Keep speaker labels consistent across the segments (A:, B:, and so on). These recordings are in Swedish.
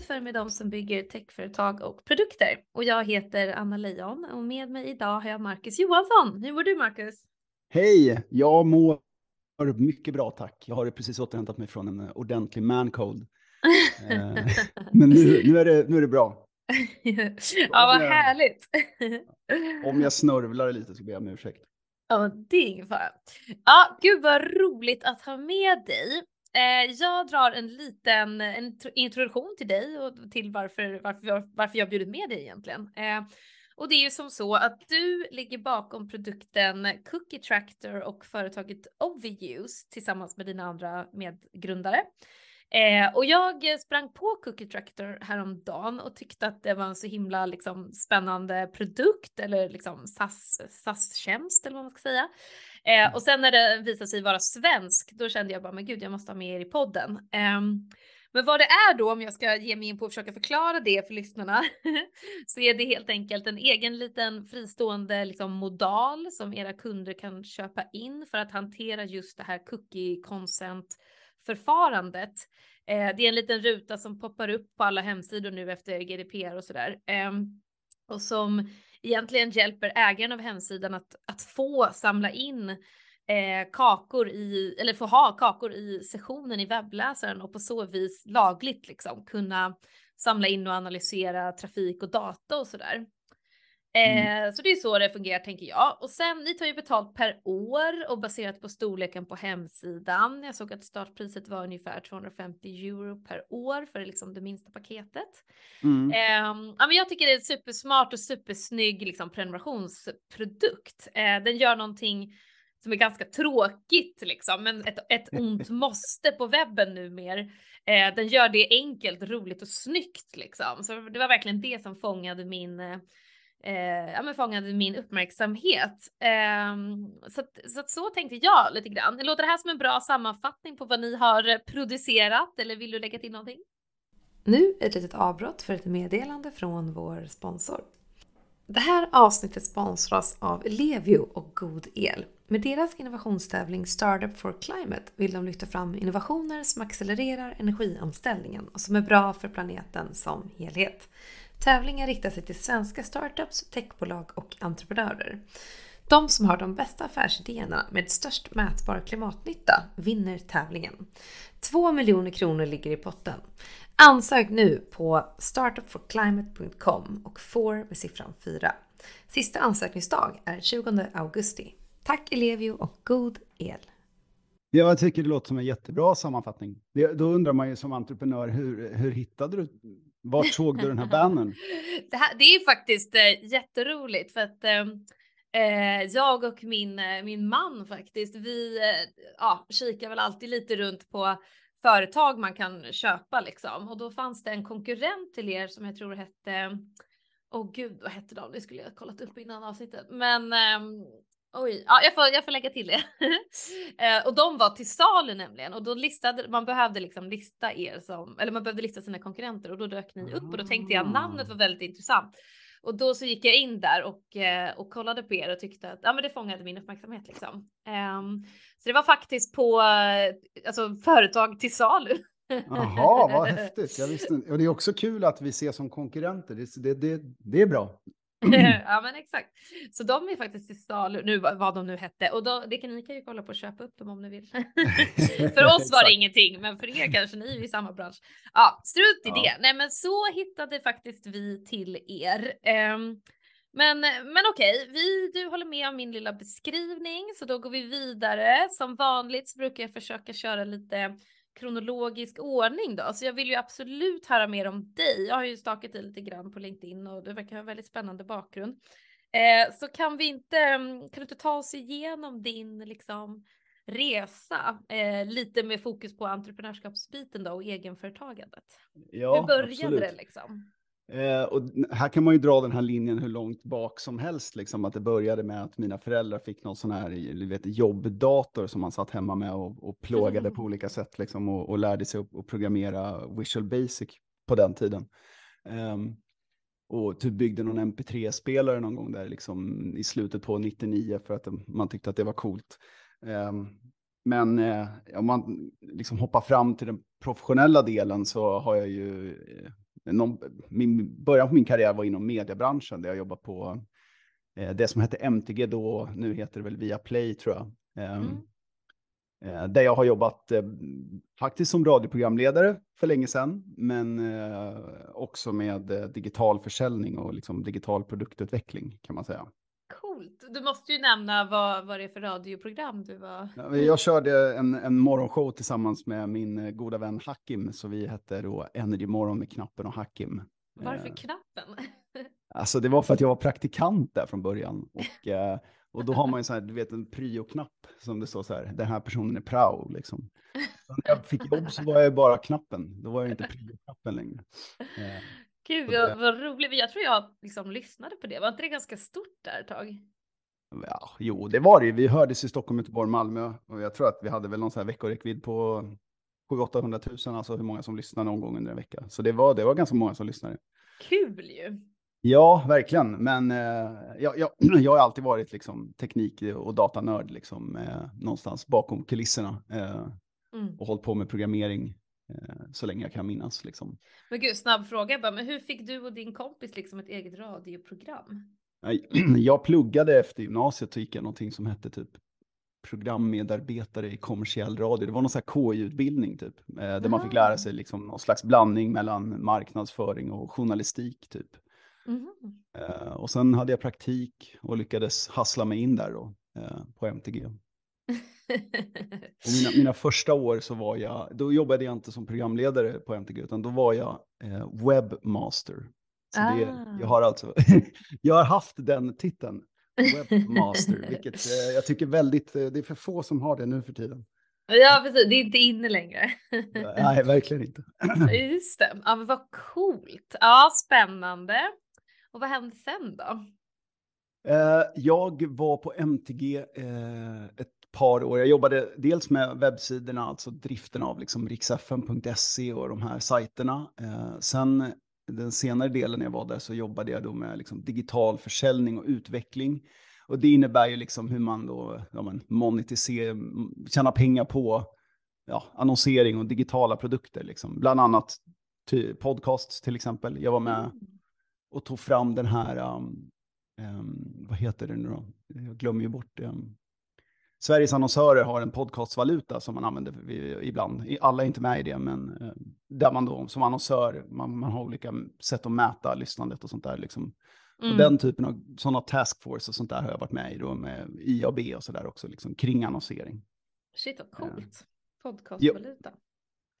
A: Podd för med de som bygger techföretag och produkter. Och jag heter Anna Leijon och med mig idag har jag Marcus Johansson. Hur mår du Marcus?
B: Hej, jag mår mycket bra tack. Jag har precis återhämtat mig från en ordentlig mancold. Eh, men nu, nu, är det, nu är det bra.
A: ja, vad härligt.
B: Om jag snörvlar lite så ber jag om ursäkt.
A: Ja, det är ingen fara. Ja, gud vad roligt att ha med dig. Eh, jag drar en liten en introduktion till dig och till varför, varför, jag, varför jag bjudit med dig egentligen. Eh, och det är ju som så att du ligger bakom produkten Cookie Tractor och företaget Overuse tillsammans med dina andra medgrundare. Eh, och jag sprang på Cookie Tractor häromdagen och tyckte att det var en så himla liksom, spännande produkt eller liksom SAS-tjänst eller vad man ska säga. Eh, mm. och sen när det visade sig vara svensk, då kände jag bara, men gud, jag måste ha med er i podden. Eh, men vad det är då, om jag ska ge mig in på att försöka förklara det för lyssnarna, så är det helt enkelt en egen liten fristående liksom, modal som era kunder kan köpa in för att hantera just det här cookie consent förfarandet. Eh, det är en liten ruta som poppar upp på alla hemsidor nu efter GDPR och sådär. Eh, och som egentligen hjälper ägaren av hemsidan att, att få samla in eh, kakor i, eller få ha kakor i sessionen i webbläsaren och på så vis lagligt liksom kunna samla in och analysera trafik och data och sådär. Mm. Eh, så det är så det fungerar tänker jag. Och sen, ni tar ju betalt per år och baserat på storleken på hemsidan. Jag såg att startpriset var ungefär 250 euro per år för liksom det minsta paketet. Mm. Eh, ja, men jag tycker det är en supersmart och supersnygg liksom, prenumerationsprodukt. Eh, den gör någonting som är ganska tråkigt liksom, men ett, ett ont måste på webben numera. Eh, den gör det enkelt, roligt och snyggt liksom. Så det var verkligen det som fångade min eh, ja, men fångade min uppmärksamhet. Eh, så, att, så, att så tänkte jag lite grann. Låter det här som en bra sammanfattning på vad ni har producerat eller vill du lägga till någonting? Nu ett litet avbrott för ett meddelande från vår sponsor. Det här avsnittet sponsras av Levio och God El. Med deras innovationstävling Startup for Climate vill de lyfta fram innovationer som accelererar energiomställningen och som är bra för planeten som helhet. Tävlingen riktar sig till svenska startups, techbolag och entreprenörer. De som har de bästa affärsidéerna med störst mätbar klimatnytta vinner tävlingen. 2 miljoner kronor ligger i potten. Ansök nu på startupforclimate.com och får med siffran 4. Sista ansökningsdag är 20 augusti. Tack Elevio och god el!
B: Ja, jag tycker det låter som en jättebra sammanfattning. Det, då undrar man ju som entreprenör, hur, hur hittade du vart såg du den här bannern?
A: det, här, det är faktiskt eh, jätteroligt för att ehm, eh, jag och min, eh, min man faktiskt, vi eh, ja, kikar väl alltid lite runt på företag man kan köpa liksom. Och då fanns det en konkurrent till er som jag tror hette, åh oh, gud vad hette de? Det skulle jag kollat upp innan avsnittet. Men ehm, Oj, ja, jag, får, jag får lägga till det. eh, och de var till salu nämligen och då listade man behövde liksom lista er som eller man behövde lista sina konkurrenter och då dök ni upp och då tänkte jag namnet var väldigt intressant. Och då så gick jag in där och, eh, och kollade på er och tyckte att ja, men det fångade min uppmärksamhet liksom. Um, så det var faktiskt på eh, alltså, företag till salu.
B: Jaha, vad häftigt. Jag visste, och det är också kul att vi ses som konkurrenter. Det, det, det, det är bra.
A: ja men exakt. Så de är faktiskt till salu nu vad de nu hette och då, det kan ni kan ju kolla på och köpa upp dem om ni vill. för oss var det ingenting, men för er kanske ni är i samma bransch. Ja, strunt i ja. det. Nej, men så hittade faktiskt vi till er. Um, men, men okej, vi, du håller med om min lilla beskrivning så då går vi vidare. Som vanligt så brukar jag försöka köra lite kronologisk ordning då. Så jag vill ju absolut höra mer om dig. Jag har ju stakat dig lite grann på LinkedIn och du verkar ha väldigt spännande bakgrund. Eh, så kan vi inte, mm, kan du inte ta oss igenom din liksom resa eh, lite med fokus på entreprenörskapsbiten då och egenföretagandet?
B: Ja,
A: Hur började
B: absolut.
A: det liksom?
B: Eh, och här kan man ju dra den här linjen hur långt bak som helst, liksom att det började med att mina föräldrar fick någon sån här vet, jobbdator som man satt hemma med och, och plågade mm. på olika sätt liksom, och, och lärde sig att programmera Visual Basic på den tiden. Um, och typ byggde någon MP3-spelare någon gång där liksom i slutet på 99 för att man tyckte att det var coolt. Um, men eh, om man liksom hoppar fram till den professionella delen så har jag ju eh, någon, min, början på min karriär var inom mediebranschen där jag jobbat på eh, det som hette MTG då, nu heter det väl Viaplay tror jag. Ehm, mm. Eh, där jag har jobbat eh, faktiskt som radioprogramledare för länge sedan, men eh, också med eh, digital försäljning och liksom digital produktutveckling kan man säga.
A: Coolt. Du måste ju nämna vad, vad det är för radioprogram du var.
B: Jag körde en, en morgonshow tillsammans med min eh, goda vän Hakim, så vi hette då Energy Morgon med Knappen och Hakim.
A: Varför eh, Knappen?
B: Alltså det var för att jag var praktikant där från början. Och, eh, och då har man ju så här, du vet en pryo-knapp som det står så här, den här personen är prao liksom. Så när jag fick jobb så var jag bara knappen, då var jag inte pryo-knappen längre.
A: Eh, Gud vad, vad roligt, jag tror jag liksom lyssnade på det, var inte det ganska stort där ett tag?
B: Ja, jo, det var det. Vi hördes i Stockholm, Göteborg, Malmö och jag tror att vi hade väl någon sån här veckoräckvidd på 700 000, alltså hur många som lyssnade någon gång under en vecka. Så det var, det var ganska många som lyssnade.
A: Kul ju!
B: Ja, verkligen. Men eh, jag, jag, jag har alltid varit liksom, teknik och datanörd liksom, eh, någonstans bakom kulisserna eh, mm. och hållit på med programmering så länge jag kan minnas. Liksom.
A: Men gud, snabb fråga bara, men hur fick du och din kompis liksom ett eget radioprogram?
B: Jag pluggade efter gymnasiet och gick jag någonting som hette typ programmedarbetare i kommersiell radio. Det var någon sån här KI-utbildning typ, eh, där man fick lära sig liksom någon slags blandning mellan marknadsföring och journalistik typ. Mm. Och sen hade jag praktik och lyckades hassla mig in där då, på MTG. mina, mina, första år så var jag, då jobbade jag inte som programledare på MTG, utan då var jag uh, webbmaster. Så ah. det, jag har alltså, jag har haft den titeln, webbmaster, vilket jag tycker väldigt, det är för få som har det nu för tiden.
A: Ja, precis. Det är inte inne längre.
B: Nej, verkligen inte.
A: Just det. Ja, men vad coolt. Ja, spännande. Och vad hände sen då?
B: Eh, jag var på MTG eh, ett par år. Jag jobbade dels med webbsidorna, alltså driften av liksom riksfn.se och de här sajterna. Eh, sen den senare delen när jag var där så jobbade jag då med liksom digital försäljning och utveckling. Och det innebär ju liksom hur man då ja, men, monetiserar, tjänar pengar på ja, annonsering och digitala produkter. Liksom. Bland annat podcasts till exempel. Jag var med och tog fram den här, um, um, vad heter det nu då? Jag glömmer ju bort det. Um, Sveriges annonsörer har en podcastvaluta som man använder ibland. Alla är inte med i det, men uh, där man då som annonsör, man, man, har olika sätt att mäta lyssnandet och sånt där. Liksom. Mm. Och den typen av sådana taskforce och sånt där har jag varit med i då med IAB och så där också, liksom, kring annonsering.
A: Shit vad coolt. Uh, Podcastvaluta.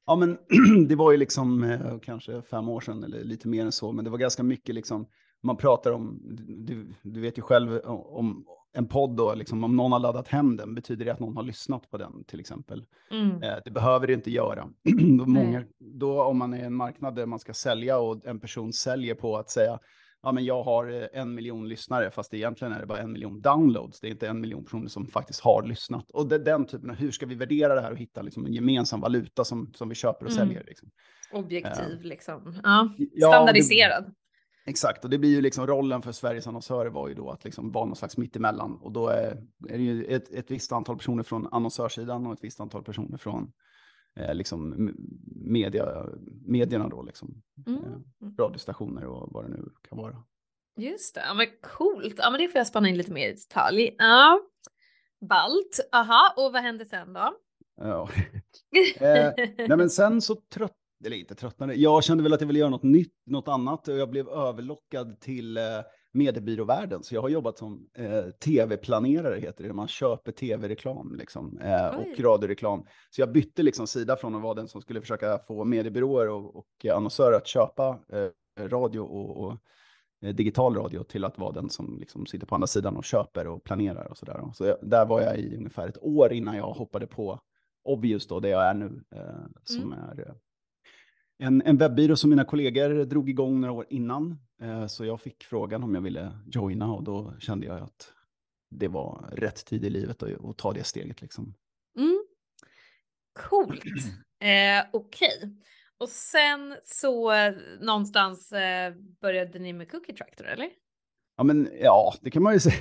B: Ja, men det var ju liksom eh, kanske fem år sedan eller lite mer än så, men det var ganska mycket liksom, man pratar om, du, du vet ju själv om en podd då, liksom, om någon har laddat hem den, betyder det att någon har lyssnat på den till exempel? Mm. Eh, det behöver det inte göra. då, många, då om man är i en marknad där man ska sälja och en person säljer på att säga, ja men jag har eh, en miljon lyssnare, fast egentligen är det bara en miljon downloads. Det är inte en miljon personer som faktiskt har lyssnat. Och det, den typen av, hur ska vi värdera det här och hitta liksom en gemensam valuta som, som vi köper och mm. säljer? Liksom.
A: Objektiv uh, liksom, ja, standardiserad. Ja,
B: det, exakt, och det blir ju liksom rollen för Sveriges annonsörer var ju då att liksom vara någon slags mittemellan. Och då är, är det ju ett, ett visst antal personer från annonsörsidan och ett visst antal personer från eh, liksom media, medierna då, liksom. Mm. Eh, radiostationer och vad det nu kan vara.
A: Just det, ja, men coolt. Ja, men det får jag spana in lite mer i detalj. Ja. Balt, aha, och vad hände sen då?
B: Ja. eh, nej men sen så trött, eller inte tröttnade, jag kände väl att jag ville göra något nytt, något annat och jag blev överlockad till eh, mediebyråvärlden. Så jag har jobbat som eh, tv-planerare, heter det, man köper tv-reklam liksom, eh, och radioreklam. Så jag bytte liksom sida från att vara den som skulle försöka få mediebyråer och, och annonsörer att köpa eh, radio och, och eh, digital radio till att vara den som liksom sitter på andra sidan och köper och planerar och sådär. Så jag, där var jag i ungefär ett år innan jag hoppade på Obvious då, det jag är nu, eh, som mm. är eh, en, en webbyrå som mina kollegor drog igång några år innan. Eh, så jag fick frågan om jag ville joina och då kände jag att det var rätt tid i livet att, att ta det steget. Liksom.
A: Mm. Coolt. Eh, Okej. Okay. Och sen så någonstans eh, började ni med Cookie Tractor eller?
B: Ja, men ja, det kan man ju säga.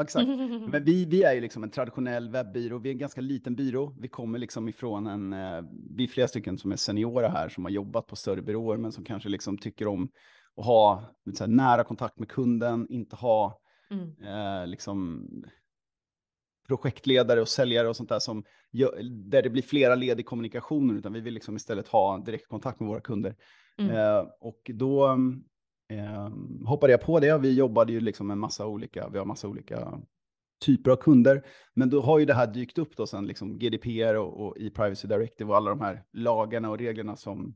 B: Exakt. Men vi, vi är ju liksom en traditionell webbyrå. Vi är en ganska liten byrå. Vi kommer liksom ifrån en, eh, vi är flera stycken som är seniora här som har jobbat på större byråer, men som kanske liksom tycker om att ha här, nära kontakt med kunden, inte ha mm. eh, liksom projektledare och säljare och sånt där som gör, där det blir flera led i kommunikationen, utan vi vill liksom istället ha direktkontakt med våra kunder. Mm. Eh, och då eh, hoppade jag på det. Vi jobbade ju liksom med massa olika, vi har massa olika typer av kunder. Men då har ju det här dykt upp då sen, liksom GDPR och, och e-privacy directive och alla de här lagarna och reglerna som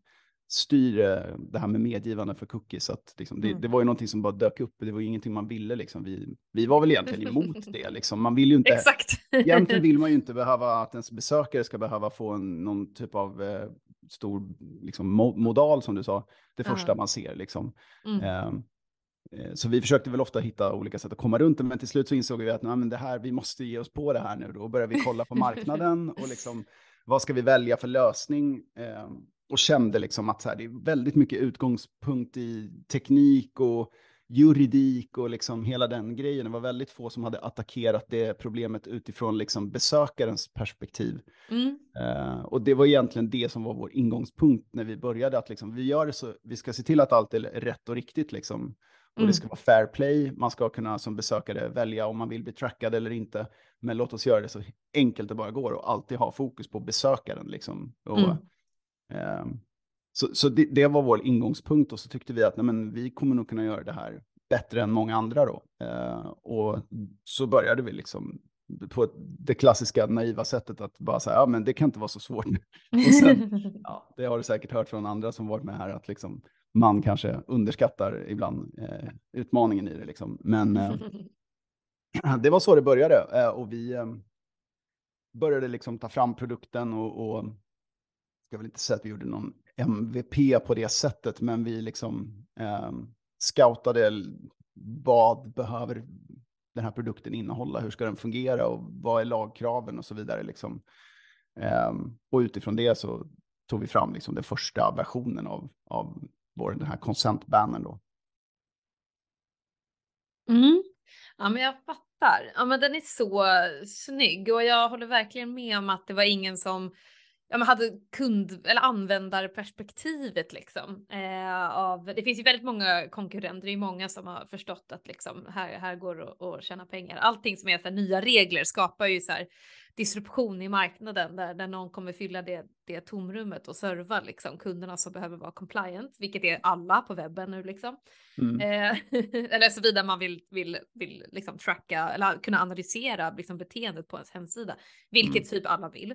B: styr eh, det här med medgivande för cookies. Så att, liksom, det, mm. det, var ju någonting som bara dök upp. Det var ju ingenting man ville. Liksom. Vi, vi var väl egentligen emot det. Liksom. Man vill ju inte,
A: Exakt.
B: egentligen vill man ju inte behöva att ens besökare ska behöva få en, någon typ av eh, stor liksom, modal som du sa, det första uh. man ser. Liksom. Mm. Ehm, eh, så vi försökte väl ofta hitta olika sätt att komma runt det, men till slut så insåg vi att nej, men det här, vi måste ge oss på det här nu. Då började vi kolla på marknaden och liksom, vad ska vi välja för lösning? Eh, och kände liksom att så här, det är väldigt mycket utgångspunkt i teknik och juridik och liksom hela den grejen. Det var väldigt få som hade attackerat det problemet utifrån liksom besökarens perspektiv. Mm. Uh, och det var egentligen det som var vår ingångspunkt när vi började, att liksom, vi gör det så, vi ska se till att allt är rätt och riktigt liksom. Och mm. det ska vara fair play, man ska kunna som besökare välja om man vill bli trackad eller inte. Men låt oss göra det så enkelt det bara går och alltid ha fokus på besökaren liksom. Och, mm. uh, så, så det, det, var vår ingångspunkt och så tyckte vi att nej, men vi kommer nog kunna göra det här bättre än många andra då. Eh, och så började vi liksom på det klassiska naiva sättet att bara säga, ja men det kan inte vara så svårt. och sen, ja, det har du säkert hört från andra som varit med här, att liksom, man kanske underskattar ibland eh, utmaningen i det. Liksom. Men eh, det var så det började eh, och vi eh, började liksom ta fram produkten och, och ska väl inte säga att vi gjorde någon MVP på det sättet, men vi liksom eh, scoutade vad behöver den här produkten innehålla, hur ska den fungera och vad är lagkraven och så vidare. Liksom. Eh, och utifrån det så tog vi fram liksom den första versionen av, av vår, den här consent-bannern då.
A: Mm. Ja, men jag fattar. Ja, men den är så snygg och jag håller verkligen med om att det var ingen som ja, men hade kund eller användarperspektivet liksom. Eh, av, det finns ju väldigt många konkurrenter, det är många som har förstått att liksom här, här går det att tjäna pengar. Allting som är så här, nya regler skapar ju så här disruption i marknaden där, där någon kommer fylla det, det tomrummet och serva liksom kunderna som behöver vara compliant, vilket är alla på webben nu liksom. Mm. Eh, eller såvida man vill, vill, vill liksom tracka eller kunna analysera liksom beteendet på ens hemsida, vilket mm. typ alla vill.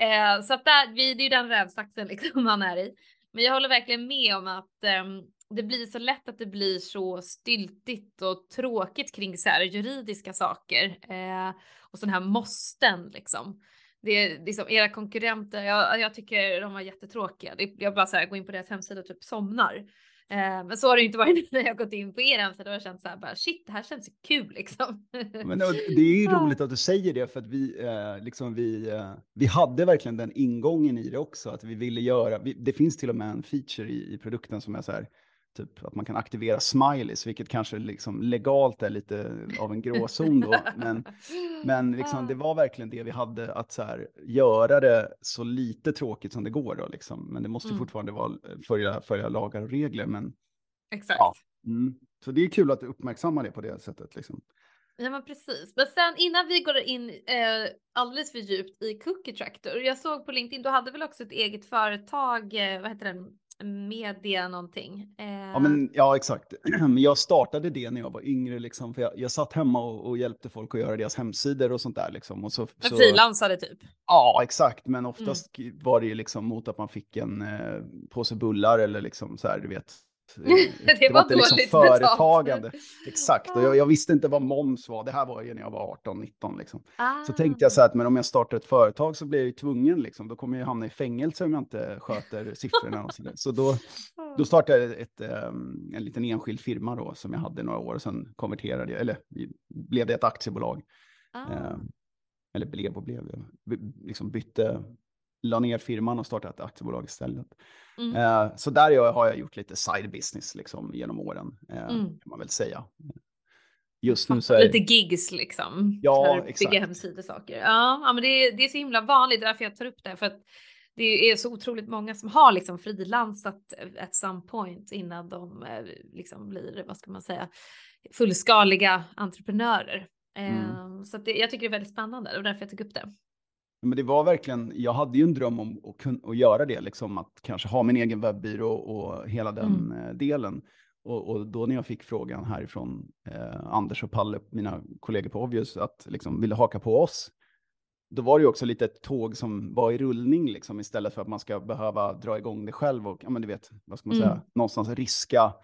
A: Eh, så att där, vi, det är ju den rävsaxen liksom man är i. Men jag håller verkligen med om att eh, det blir så lätt att det blir så styltigt och tråkigt kring så här juridiska saker eh, och sådana här måsten liksom. Det är liksom era konkurrenter, jag, jag tycker de var jättetråkiga. Det, jag bara så här, går in på deras hemsida och typ somnar. Eh, men så har det inte varit när jag gått in på er hemsida. Då har jag känt så här bara shit, det här känns kul liksom.
B: Men det är ju roligt att du säger det för att vi, eh, liksom vi, eh, vi hade verkligen den ingången i det också. Att vi ville göra, det finns till och med en feature i produkten som är så här, typ att man kan aktivera smileys, vilket kanske liksom legalt är lite av en gråzon då. Men, men liksom, det var verkligen det vi hade, att så här, göra det så lite tråkigt som det går. Då, liksom. Men det måste mm. fortfarande vara, följa, följa lagar och regler. Men,
A: Exakt. Ja,
B: mm. Så det är kul att uppmärksamma det på det sättet. Liksom.
A: Ja men precis. Men sen innan vi går in eh, alldeles för djupt i Cookie Tractor. Jag såg på LinkedIn, du hade väl också ett eget företag, eh, vad heter den, media någonting.
B: Eh... Ja, men, ja, exakt. Jag startade det när jag var yngre, liksom, för jag, jag satt hemma och, och, hjälpte folk att göra deras hemsidor och sånt där. Liksom. Och så,
A: så... frilansade typ?
B: Ja, exakt. Men oftast mm. var det ju liksom mot att man fick en eh, påse bullar eller liksom så här, du vet,
A: det, det var, var liksom
B: företagande. Betalt. Exakt, och jag, jag, visste inte vad moms var. Det här var ju när jag var 18-19. Liksom. Ah. Så tänkte jag så här att men om jag startar ett företag så blir jag ju tvungen. Liksom. Då kommer jag hamna i fängelse om jag inte sköter siffrorna. Och så, där. så då, då startade jag ett, um, en liten enskild firma då, som jag hade några år. Och sen konverterade jag, eller blev det ett aktiebolag. Ah. Uh, eller blev och blev, liksom bytte la ner firman och startade ett aktiebolag istället. Mm. Eh, så där har jag gjort lite side business liksom, genom åren, eh, mm. kan man väl säga. just nu så
A: är Lite gigs liksom.
B: Ja,
A: för att
B: exakt.
A: Bygga saker. Ja, ja men det är, det är så himla vanligt, därför jag tar upp det. För att det är så otroligt många som har liksom frilansat at some point innan de eh, liksom blir, vad ska man säga, fullskaliga entreprenörer. Mm. Ehm, så det, jag tycker det är väldigt spännande och därför jag tog upp det.
B: Men det var verkligen, jag hade ju en dröm om att, kunna, att göra det, liksom att kanske ha min egen webbyrå och hela den mm. Eh, delen. Och, och, då när jag fick frågan härifrån eh, Anders och Palle, mina kollegor på Obvious, att liksom ville haka på oss, då var det ju också lite ett tåg som var i rullning liksom, istället för att man ska behöva dra igång det själv och, ja men du vet, vad ska man mm. säga, någonstans riska,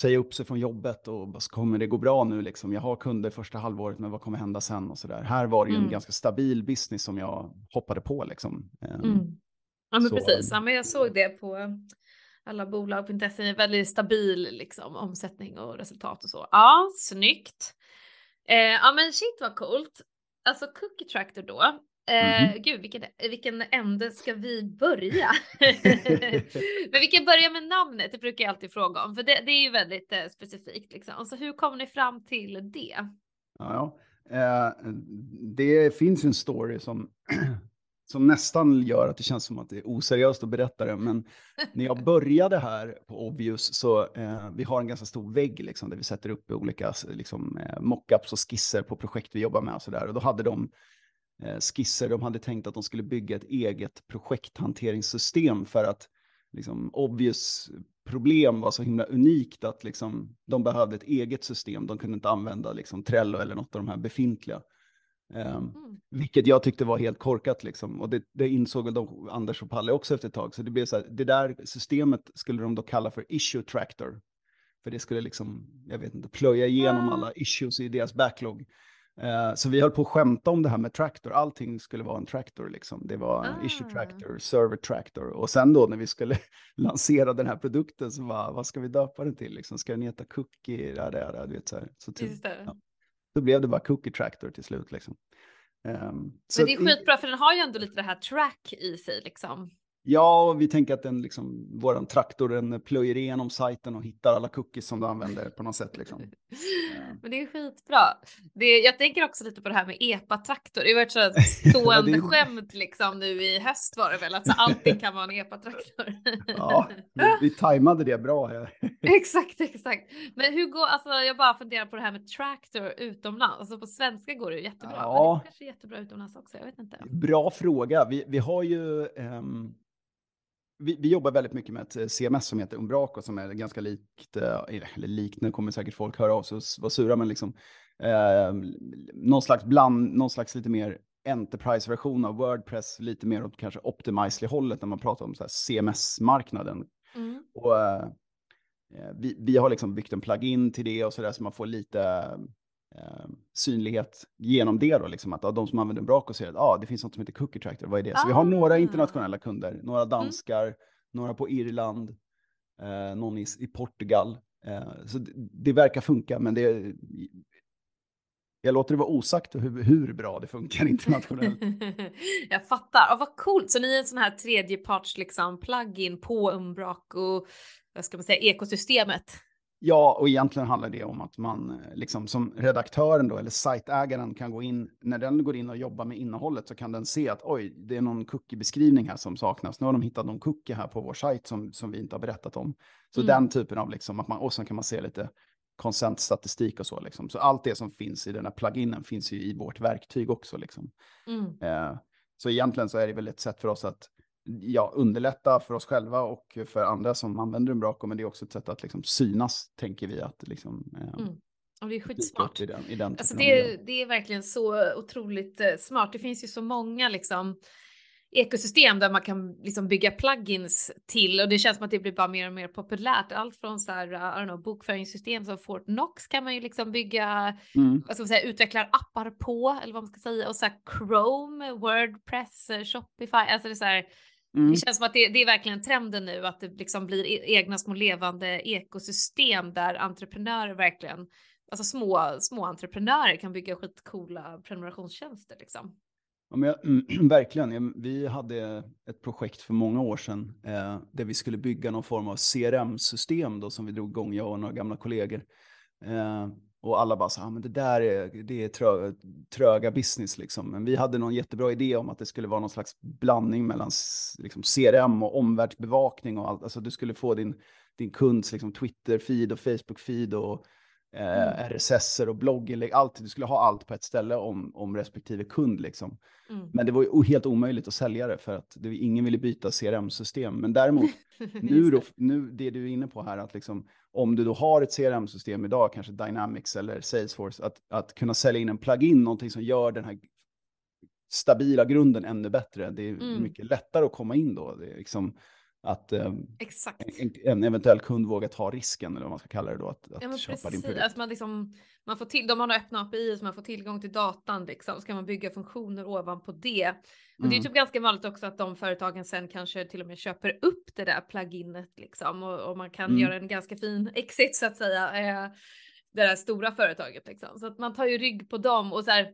B: säga upp sig från jobbet och vad kommer det gå bra nu liksom? Jag har kunder första halvåret, men vad kommer hända sen och så där. Här var det ju mm. en ganska stabil business som jag hoppade på liksom.
A: Ehm, mm. Ja men så, precis, ja, men jag såg det på alla bolag.se, en väldigt stabil liksom, omsättning och resultat och så. Ja, snyggt. Eh, ja men shit vad coolt. Alltså Cookie Tractor då. Eh, mm -hmm. Gud, vilken, vilken ände ska vi börja? Men vi kan börja med namnet, det brukar jag alltid fråga om, för det, det är ju väldigt eh, specifikt. Liksom. Så hur kom ni fram till det?
B: Ja, eh, det finns en story som som nästan gör att det känns som att det är oseriöst att berätta det. Men när jag började här på Obvious så eh, vi har en ganska stor vägg liksom, där vi sätter upp olika liksom, eh, mockups och skisser på projekt vi jobbar med och så där. Och då hade de eh, skisser, de hade tänkt att de skulle bygga ett eget projekthanteringssystem för att liksom, Obvious problem var så himla unikt att liksom, de behövde ett eget system. De kunde inte använda liksom, Trello eller något av de här befintliga. Um, mm. Vilket jag tyckte var helt korkat liksom. Och det, det insåg de, Anders och Palle också efter ett tag. Så det blev så här, det där systemet skulle de då kalla för issue tractor. För det skulle liksom, jag vet inte, plöja igenom mm. alla issues i deras backlog. Uh, så vi höll på att skämta om det här med tractor. Allting skulle vara en tractor liksom. Det var ah. issue tractor, server tractor. Och sen då när vi skulle lansera den här produkten så var vad ska vi döpa den till? Liksom, ska den heta cookie? Det, det, du vet, så här. Så typ, ja. Då blev det bara Cookie Tractor till slut. Liksom.
A: Um, Men det är skitbra för den har ju ändå lite det här track i sig liksom.
B: Ja, vi tänker att den liksom, våran traktor den plöjer igenom sajten och hittar alla cookies som du använder på något sätt. Liksom.
A: Men det är skitbra. Det, jag tänker också lite på det här med epa-traktor. Det har varit så stående ja, skämt liksom nu i höst var det väl, att alltså, allting kan vara en epa-traktor.
B: ja, vi, vi tajmade det bra här.
A: exakt, exakt. Men hur går, alltså jag bara funderar på det här med traktor utomlands. Alltså på svenska går det ju jättebra. Ja. Men det kanske är jättebra utomlands också, jag vet inte.
B: Bra fråga. Vi, vi har ju um vi, vi, jobbar väldigt mycket med ett eh, CMS som heter Umbraco som är ganska likt, eh, eller likt, nu kommer säkert folk höra av sig och vara sura, men liksom eh, någon slags bland, någon slags lite mer Enterprise-version av Wordpress, lite mer åt kanske Optimizely-hållet när man pratar om CMS-marknaden. Mm. Och eh, eh, vi, vi, har liksom byggt en plugin till det och så där så man får lite eh, synlighet genom det då, liksom att ja, de som använder Umbraco ser att ah, det finns något som heter Cookie Tractor, vad är det? Så ah. vi har några ah. internationella kunder, några danskar, mm. några på Irland, eh, någon i, i Portugal. Eh, så det, det, verkar funka, men det jag låter det vara osagt hur, hur bra det funkar internationellt.
A: jag fattar. Och vad coolt. Så ni är en sån här tredjeparts liksom plugin på Umbraco, vad ska man säga, ekosystemet?
B: Ja, och egentligen handlar det om att man eh, liksom som redaktören då, eller sajtägaren kan gå in, när den går in och jobbar med innehållet så kan den se att oj, det är någon cookie-beskrivning här som saknas. Nu har de hittat någon cookie här på vår sajt som, som vi inte har berättat om. Så mm. den typen av liksom, att man, och sen kan man se lite konsentstatistik och så liksom. Så allt det som finns i den här pluginen finns ju i vårt verktyg också liksom. Mm. Eh, så egentligen så är det väl ett sätt för oss att ja, underlätta för oss själva och för andra som använder Umbraco, men det är också ett sätt att liksom synas, tänker vi. Att liksom, eh, mm.
A: Och det är skitsmart. I den, i den alltså det, är, det är verkligen så otroligt eh, smart. Det finns ju så många liksom ekosystem där man kan liksom bygga plugins till och det känns som att det blir bara mer och mer populärt. Allt från så här, I don't know, bokföringssystem som Fortnox kan man ju liksom bygga, mm. vad ska man säga, utvecklar appar på eller vad man ska säga och så här Chrome, Wordpress, Shopify, alltså det är så här Mm. Det känns som att det, det, är verkligen trenden nu att det liksom blir e-, egna små levande ekosystem där entreprenörer verkligen, alltså små, små entreprenörer kan bygga skitcoola prenumerationstjänster liksom.
B: Ja, men jag, verkligen. Vi hade ett projekt för många år sedan eh, där vi skulle bygga någon form av CRM-system då som vi drog igång, jag och några gamla kollegor. Eh, och alla bara så här, ah, men det där är, det är trö, tröga business liksom. Men vi hade någon jättebra idé om att det skulle vara någon slags blandning mellan liksom, CRM och omvärldsbevakning och allt. Alltså du skulle få din, din kunds liksom, Twitter-feed och Facebook-feed och eh, mm. RSS och blogginlägg, allt. Du skulle ha allt på ett ställe om, om respektive kund. Liksom. Mm. Men det var ju helt omöjligt att sälja det för att det, ingen ville byta CRM-system. Men däremot, nu, då, nu det du är inne på här, att liksom, om du då har ett CRM-system idag, kanske Dynamics eller Salesforce, att, att kunna sälja in en plugin, någonting som gör den här stabila grunden ännu bättre. Det är mm. mycket lättare att komma in då. Det är liksom, att eh, en, en, eventuell kund vågar ta risken, eller vad man ska kalla det då, att, att
A: ja,
B: köpa
A: precis.
B: din produkt.
A: Att man, liksom, man får till, de har öppna API så man får tillgång till datan, liksom. ska man bygga funktioner ovanpå det. Och mm. det är mm. typ ganska vanligt också att de företagen sen kanske till och med köper upp det där pluginet liksom och, och man kan mm. göra en ganska fin exit så att säga. Eh, det där stora företaget liksom. Så att man tar ju rygg på dem och så här,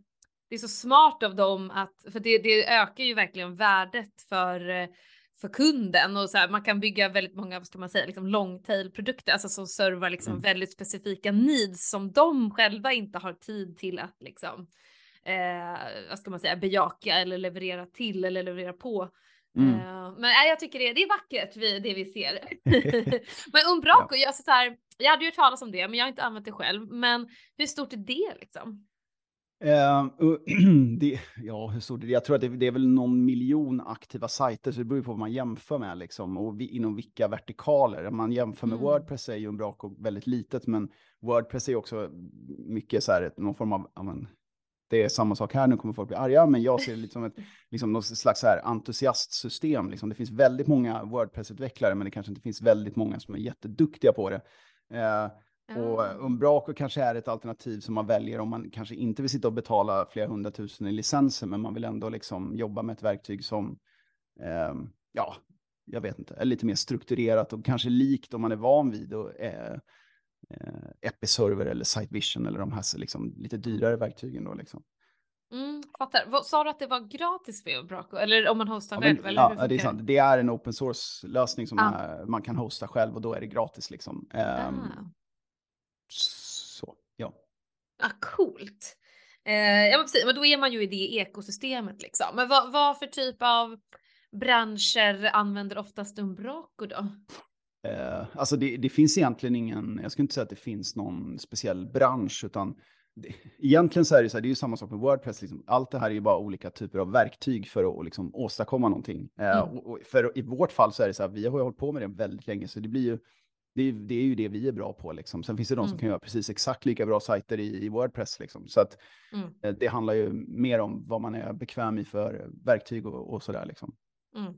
A: det är så smart av dem att, för det, det ökar ju verkligen värdet för eh, för kunden och så här, man kan bygga väldigt många, vad ska man säga, liksom long tail produkter, alltså som servar liksom mm. väldigt specifika needs som de själva inte har tid till att liksom, eh, vad ska man säga, bejaka eller leverera till eller leverera på. Mm. Eh, men äh, jag tycker det, det är vackert vi, det vi ser. men Umbraco, ja. jag, så här, jag hade ju hört talas om det, men jag har inte använt det själv. Men hur stort är det liksom?
B: Uh, det, ja, hur stort är det? Jag tror att det, det, är väl någon miljon aktiva sajter, så det beror på vad man jämför med liksom, och vi, inom vilka vertikaler. Om man jämför med mm. Wordpress är ju en bra väldigt litet, men Wordpress är också mycket så här, någon form av, amen, det är samma sak här, nu kommer folk bli arga, men jag ser det lite som ett liksom något slags så här entusiastsystem. Liksom. Det finns väldigt många Wordpress-utvecklare, men det kanske inte finns väldigt många som är jätteduktiga på det. Uh, och Umbraco kanske är ett alternativ som man väljer om man kanske inte vill sitta och betala flera hundratusen i licenser, men man vill ändå liksom jobba med ett verktyg som, eh, ja, jag vet inte, är lite mer strukturerat och kanske likt om man är van vid och, eh, eh, Episerver eller Sitevision eller de här liksom, lite dyrare verktygen då liksom.
A: Mm, fattar. Sa du att det var gratis för Umbraco eller om man hostar
B: ja,
A: själv?
B: Men, ja, det är sant. Det är en open source lösning som ah. är, man kan hosta själv och då är det gratis liksom. Um, ah. Ja,
A: coolt. Eh, ja, men, precis, men då är man ju i det ekosystemet liksom. Men vad, vad för typ av branscher använder oftast Umbraco då?
B: Eh, alltså det, det, finns egentligen ingen, jag skulle inte säga att det finns någon speciell bransch, utan det, egentligen så är det så här, det är ju samma sak med Wordpress, liksom. allt det här är ju bara olika typer av verktyg för att liksom, åstadkomma någonting. Eh, mm. och, och för i vårt fall så är det så här, vi har ju hållit på med det väldigt länge, så det blir ju det är, det är ju det vi är bra på. Liksom. Sen finns det de mm. som kan göra precis exakt lika bra sajter i, i Wordpress. Liksom. Så att, mm. Eh, det handlar ju mer om vad man är bekväm i för verktyg och, och sådär. Liksom. Mm.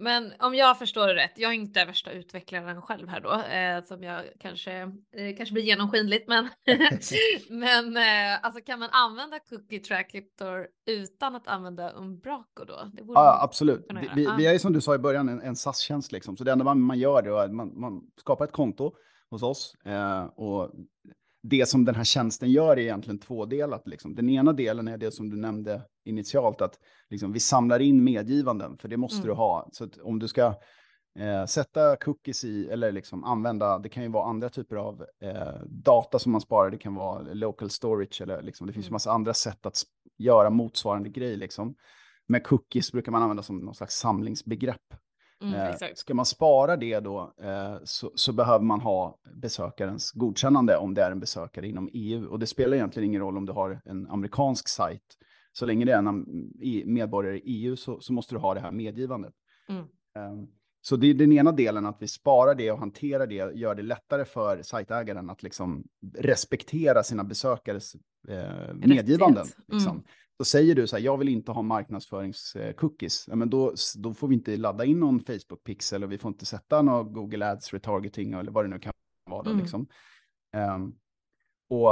A: Men om jag förstår det rätt, jag är inte värsta utvecklaren själv här då, eh, som jag kanske, eh, kanske blir genomskinligt, men, men eh, alltså kan man använda Cookie Tractor utan att använda Umbraco då?
B: Det ja, absolut. Vi, vi, är som du sa i början en, en SAS-tjänst, liksom. så det enda man, man gör är att man, man skapar ett konto hos oss eh, och det som den här tjänsten gör är egentligen tvådelat. Liksom. Den ena delen är det som du nämnde initialt, att liksom, vi samlar in medgivanden, för det måste mm. du ha. Så om du ska eh, sätta cookies i, eller liksom använda, det kan ju vara andra typer av eh, data som man sparar, det kan vara local storage, eller liksom, det finns mm. massa andra sätt att göra motsvarande grej. Liksom. Med cookies brukar man använda som någon slags samlingsbegrepp. Mm, eh, ska man spara det då eh, så, så, behöver man ha besökarens godkännande om det är en besökare inom EU. Och det spelar egentligen ingen roll om du har en amerikansk sajt. Så länge det är en medborgare i EU så, så måste du ha det här medgivandet. Mm. Eh, så det är den ena delen, att vi sparar det och hanterar det, gör det lättare för sajtägaren att liksom respektera sina besökares eh, medgivanden. Liksom. Mm. Då säger du så här, jag vill inte ha marknadsföringscookies. Ja, men då, då får vi inte ladda in någon Facebook-pixel och vi får inte sätta någon Google Ads retargeting eller vad det nu kan vara. Då, mm. liksom. Um, och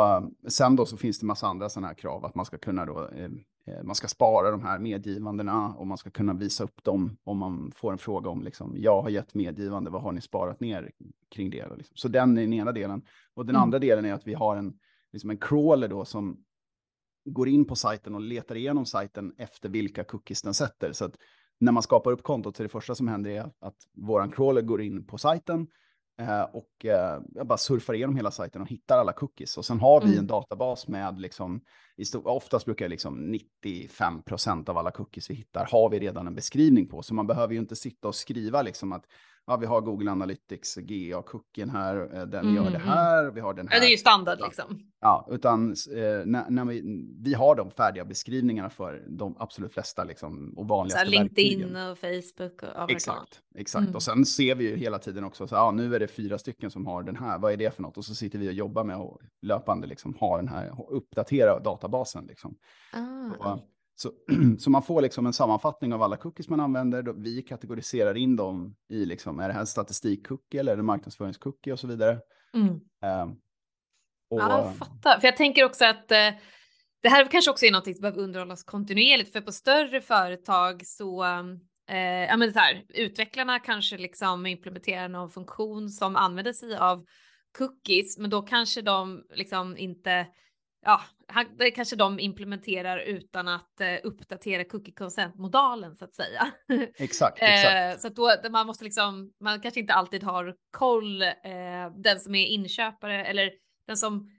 B: sen då så finns det massa andra sådana här krav att man ska kunna då, eh, eh, man ska spara de här medgivandena och man ska kunna visa upp dem om man får en fråga om liksom, jag har gett medgivande, vad har ni sparat ner kring det? Liksom. Så den är den ena delen. Och den mm. andra delen är att vi har en, liksom en crawler då som går in på sajten och letar igenom sajten efter vilka cookies den sätter. Så att när man skapar upp kontot så är det första som händer är att våran crawler går in på sajten, Eh, och eh, bara surfar igenom hela sajten och hittar alla cookies. Och sen har vi
A: Mm.
B: en databas med liksom, oftast brukar jag liksom 95 procent av alla cookies vi hittar har vi redan en beskrivning på. Så man behöver ju inte sitta och skriva liksom att ja, vi har Google Analytics GA-cookien här, eh, den
A: Mm,
B: gör det
A: mm.
B: här, vi har den här.
A: Ja, det är ju standard liksom.
B: Ja, utan eh, när, när vi, vi har de färdiga beskrivningarna för de absolut flesta liksom, och
A: Så
B: vanligaste
A: här, LinkedIn
B: verktygen.
A: och Facebook och verkligen.
B: Exakt, exakt.
A: Mm.
B: Och sen ser vi ju hela tiden också, så, ja, nu är det fyra stycken som har den här, vad är det för något? Och så sitter vi och jobbar med att löpande liksom, ha den här, uppdatera databasen. Liksom.
A: Ah.
B: Och, så, så man får liksom en sammanfattning av alla cookies man använder. Vi kategoriserar in dem i, liksom, är det här statistikcookie eller är det marknadsföringscookie och så vidare.
A: Mm.
B: Eh, och,
A: Ja, jag fattar. För jag tänker också att eh, det här kanske också är någonting som behöver underhållas kontinuerligt. För på större företag så, eh, ja men så här, utvecklarna kanske liksom implementerar någon funktion som använder sig av cookies, men då kanske de liksom inte, ja, han- det kanske de implementerar utan att eh, uppdatera cookie consent-modalen så att säga.
B: exakt, exakt.
A: Eh, så att då, man måste liksom, man kanske inte alltid har koll, eh, den som är inköpare eller den som,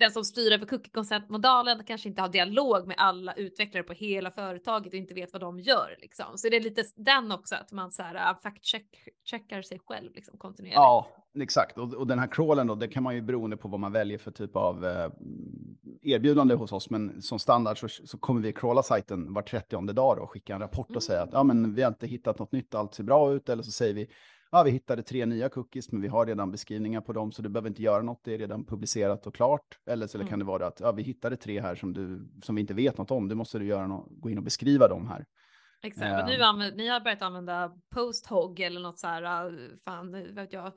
A: den som styr över cookie consent-modalen kanske inte har dialog med alla utvecklare på hela företaget och inte vet vad de gör liksom. Så det är lite den också att man så här uh, fact check, checkar sig själv liksom kontinuerligt.
B: Ja, exakt. Och, och den här crawlen då, det kan man ju beroende på vad man väljer för typ av eh, erbjudande hos oss. Men som standard så, så kommer vi crawla sajten var 30 dag då, och skicka en rapport och säga att ja, men vi har inte hittat något nytt, allt ser bra ut. Eller så säger vi ja, vi hittade tre nya cookies, men vi har redan beskrivningar på dem, så du behöver inte göra något. Det är redan publicerat och klart. Eller så
A: Mm.
B: kan det vara att ja, vi hittade tre här som, du, som vi inte vet något om. Du måste du göra nå- gå in och beskriva dem här.
A: Exakt, och nu använder, ni har börjat använda posthog eller något så här, uh, fan vet jag,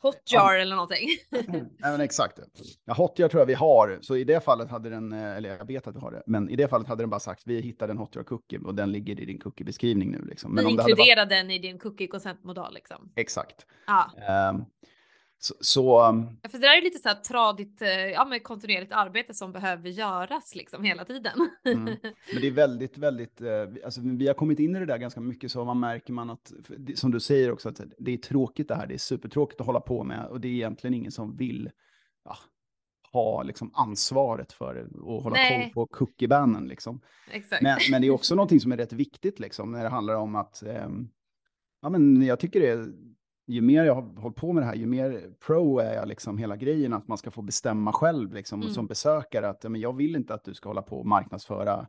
A: hotjar eller någonting.
B: Nej, men exakt. Ja, Hotjar tror jag vi har, så i det fallet hade den, eh, eller jag vet att vi har det, men i det fallet hade den bara sagt vi hittade en Hotjar cookie och den ligger i din cookie-beskrivning nu. Liksom. Men det hade varit,
A: inkluderar den i din cookie consent-modal liksom.
B: exakt.
A: Ja.
B: Ehm, så, så
A: Ja, För det där är lite så här tradigt, eh, ja men kontinuerligt arbete som behöver göras liksom hela tiden.
B: Mm. Men det är väldigt, väldigt, eh, vi- alltså vi har kommit in i det där ganska mycket så man märker man att, som du säger också, att det är tråkigt det här, det är supertråkigt att hålla på med och det är egentligen ingen som vill ja, ha liksom ansvaret för det och hålla
A: Nej.
B: koll på cookiebannen liksom.
A: Exakt.
B: Men, men det är också någonting som är rätt viktigt liksom, när det handlar om att, ehm, ja men jag tycker det är, ju mer jag har hållit på med det här, ju mer pro är jag liksom hela grejen, att man ska få bestämma själv liksom,
A: Mm.
B: som besökare, att men jag vill inte att du ska hålla på och marknadsföra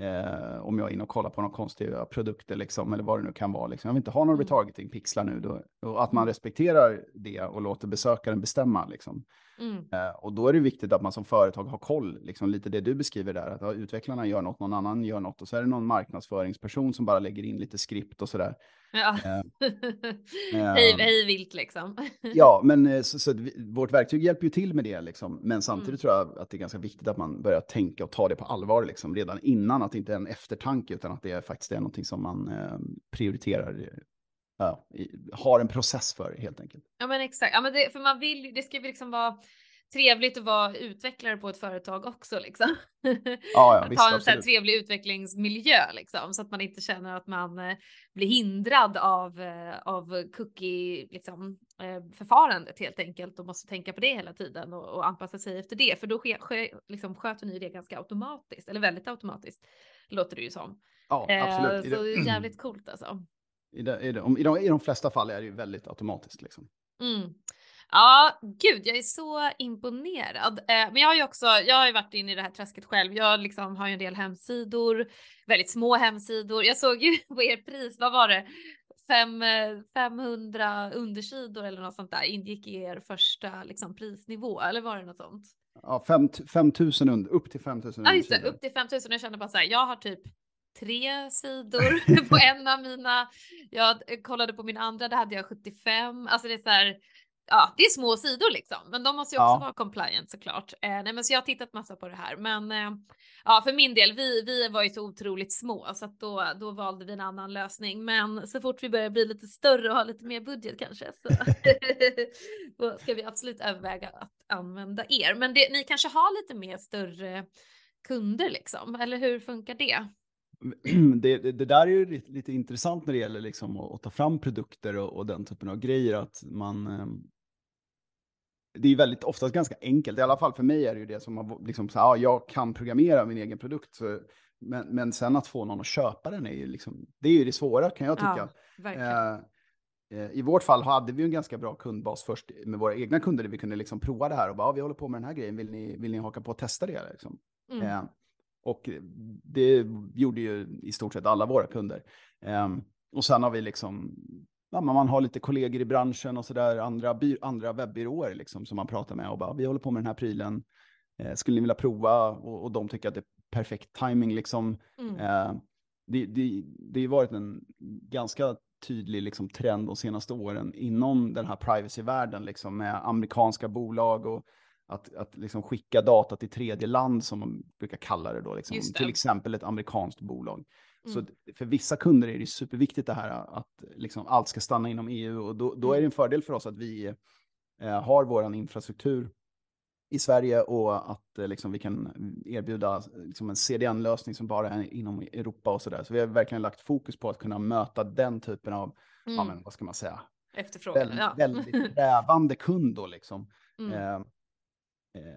B: Eh, om jag är inne och kollar på några konstiga produkter, liksom, eller vad det nu kan vara. Liksom. Jag vill inte ha någon
A: Mm.
B: retargeting-pixlar nu. Då, och att man respekterar det och låter besökaren bestämma. Liksom.
A: Mm.
B: Eh, och då är det viktigt att man som företag har koll, liksom lite det du beskriver där, att utvecklarna gör något, någon annan gör något och så är det någon marknadsföringsperson som bara lägger in lite skript och sådär.
A: Ja.
B: Eh,
A: hej, hej vilt liksom.
B: Ja, men eh, så, så vårt verktyg hjälper ju till med det, liksom. men samtidigt
A: Mm.
B: tror jag att det är ganska viktigt att man börjar tänka och ta det på allvar liksom, redan innan, att det inte är en eftertanke, utan att det faktiskt är någonting som man eh, prioriterar, eh, ja, har en process för helt enkelt.
A: Ja men exakt, ja, men det, för man vill det ska ju liksom vara trevligt att vara utvecklare på ett företag också liksom.
B: Ja, ja,
A: att
B: visst,
A: ha en så här
B: absolut.
A: trevlig utvecklingsmiljö liksom så att man inte känner att man eh, blir hindrad av, eh, av cookie liksom, eh, förfarandet helt enkelt och måste tänka på det hela tiden och, och anpassa sig efter det för då sker, sker, liksom, sköter ni det ganska automatiskt eller väldigt automatiskt låter det ju som.
B: Ja,
A: Eh,
B: absolut. I
A: så det jävligt coolt alltså.
B: I, det, i, de, i, de, I de flesta fall är det ju väldigt automatiskt. Liksom.
A: Mm. Ja, gud, jag är så imponerad. Eh, men jag har ju också, jag har ju varit inne i det här träsket själv. Jag liksom har ju en del hemsidor, väldigt små hemsidor. Jag såg ju på er pris, vad var det? Fem, eh, 500 undersidor eller något sånt där ingick i er första liksom, prisnivå, eller var det något sånt?
B: Ja, 5 5000 under, upp till 5000
A: Ja, just det, upp till 5000. Jag kände bara så här, jag har typ tre sidor på en av mina. Jag kollade på min andra, där hade jag 75. Alltså det är så här, ja, det är små sidor liksom, men de måste ju också
B: Ja.
A: vara compliant såklart. Eh, nej, men så jag har tittat massa på det här, men eh, ja, för min del, vi, vi var ju så otroligt små så att då, då valde vi en annan lösning. Men så fort vi börjar bli lite större och ha lite mer budget kanske så då ska vi absolut överväga att använda er. Men det, ni kanske har lite mer större kunder liksom, eller hur funkar det?
B: det, det, det där är ju lite, lite intressant när det gäller liksom att, att ta fram produkter och, och den typen av grejer. Att man, eh, det är väldigt oftast ganska enkelt, i alla fall för mig är det ju det som har liksom så ja, jag kan programmera min egen produkt. Så, men, men sen att få någon att köpa den är ju liksom, det är ju det svåra kan jag tycka.
A: Ja,
B: eh, eh, I vårt fall hade vi en ganska bra kundbas först med våra egna kunder, där vi kunde liksom prova det här och bara, ja, vi håller på med den här grejen, vill ni, vill ni haka på och testa det? Liksom. Mm. Och det gjorde ju i stort sett alla våra kunder. Eh, och sen har vi liksom ja, man har lite kollegor i branschen och sådär, andra, andra webbyråer liksom, som man pratar med och bara, vi håller på med den här prylen, eh, skulle ni vilja prova? Och, och de tycker att det är perfekt timing liksom. Mm. Eh, det, det, det har varit en ganska tydlig liksom, trend de senaste åren inom den här privacy-världen, liksom, med amerikanska bolag och att, att liksom skicka data till tredje land, som man brukar kalla det då, liksom, till exempel ett amerikanskt bolag. Så mm. för vissa kunder är det superviktigt det här att liksom allt ska stanna inom EU och då, då är det mm. en fördel för oss att vi eh, har vår infrastruktur i Sverige och att eh, liksom, vi kan erbjuda liksom, en CDN-lösning som bara är inom Europa och så där. Så vi har verkligen lagt fokus på att kunna möta den typen av, mm. ja, men, vad ska man säga,
A: Efterfrågan,
B: väldigt, ja. väldigt krävande kund då liksom.
A: Mm. Eh,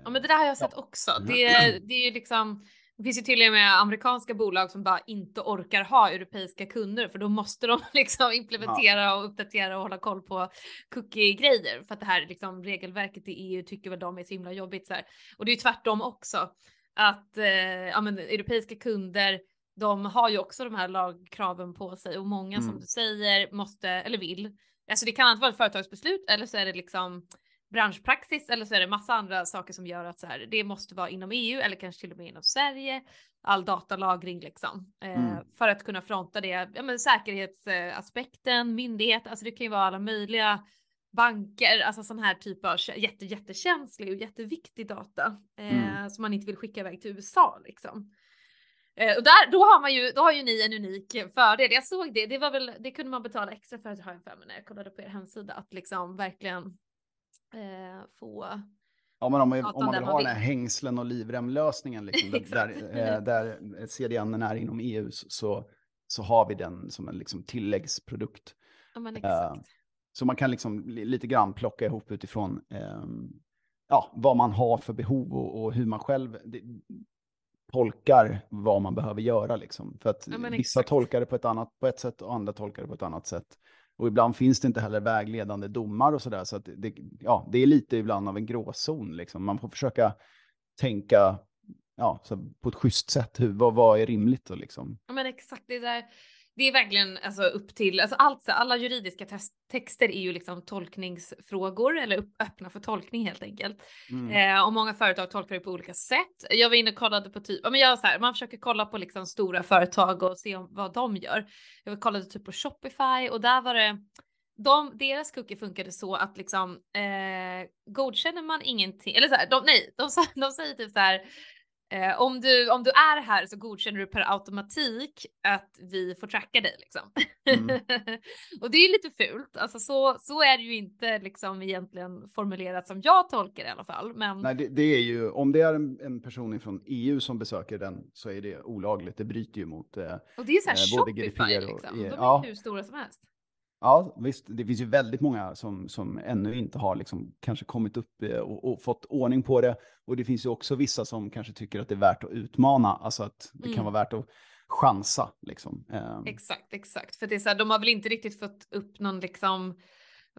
A: ja men det där har jag sett ja. också. Det, det är ju liksom det finns ju till och med amerikanska bolag som bara inte orkar ha europeiska kunder för då måste de liksom implementera ja. och uppdatera och hålla koll på cookie-grejer för att det här liksom regelverket i EU tycker väl de är så himla jobbigt så här. Och det är ju tvärtom också att eh, ja, men, europeiska kunder de har ju också de här lagkraven på sig och många mm. som du säger måste eller vill. Alltså det kan antingen vara ett företagsbeslut eller så är det liksom branschpraxis eller så är det massa andra saker som gör att så här, det måste vara inom EU eller kanske till och med inom Sverige. All datalagring liksom eh, mm. för att kunna fronta det. Ja, men säkerhetsaspekten, myndighet, alltså det kan ju vara alla möjliga banker, alltså sån här typ av jätte, jättekänslig och jätteviktig data eh, mm. som man inte vill skicka iväg till USA liksom. Eh, och där, då har man ju, då har ju ni en unik fördel. Jag såg det, det var väl, det kunde man betala extra för att ha en för när jag kollade på er hemsida, att liksom verkligen eh, få
B: Ja, men om, man, om man vill ha den här hängslen och livremlösningen, liksom, där, eh, där CDN är inom EU, så, så har vi den som en liksom, tilläggsprodukt.
A: Ja.
B: Eh, så man kan liksom lite grann plocka ihop utifrån eh, ja, vad man har för behov och, och hur man själv det, tolkar vad man behöver göra. Liksom. För att ja, vissa exakt. tolkar det på ett, annat, på ett sätt och andra tolkar det på ett annat sätt. Och ibland finns det inte heller vägledande domar och sådär. Så att det, ja, det är lite ibland av en gråzon. Liksom. Man får försöka tänka ja, så på ett schysst sätt. Hur, vad, vad är rimligt? Och liksom.
A: Ja men exakt, det där det är verkligen alltså, upp till, alltså allt, alla juridiska texter är ju liksom tolkningsfrågor eller upp, öppna för tolkning helt enkelt. Mm. Eh, och många företag tolkar det på olika sätt. Jag var inne och kollade på typ, men jag så här, man försöker kolla på liksom stora företag och se om, vad de gör. Jag kollade typ på Shopify och där var det de, deras cookie funkade så att liksom eh, godkänner man ingenting, eller så här, de, nej, de, de säger typ så här, Eh, om, du, om du är här så godkänner du per automatik att vi får tracka dig liksom. Mm. och det är ju lite fult, alltså så, så är det ju inte liksom egentligen formulerat som jag tolkar det i alla fall. Men...
B: Nej, det, det är ju, om det är en, en, person från EU som besöker den så är det olagligt, det bryter ju mot eh,
A: Och det är ju så här eh, Shopify liksom, de är ja. hur stora som helst.
B: Ja, visst. Det finns ju väldigt många som, som ännu inte har liksom kanske kommit upp eh, och, och, fått ordning på det. Och det finns ju också vissa som kanske tycker att det är värt att utmana, alltså att det mm. kan vara värt att chansa. Liksom.
A: Ehm. Exakt, exakt. För det är så här, de har väl inte riktigt fått upp någon liksom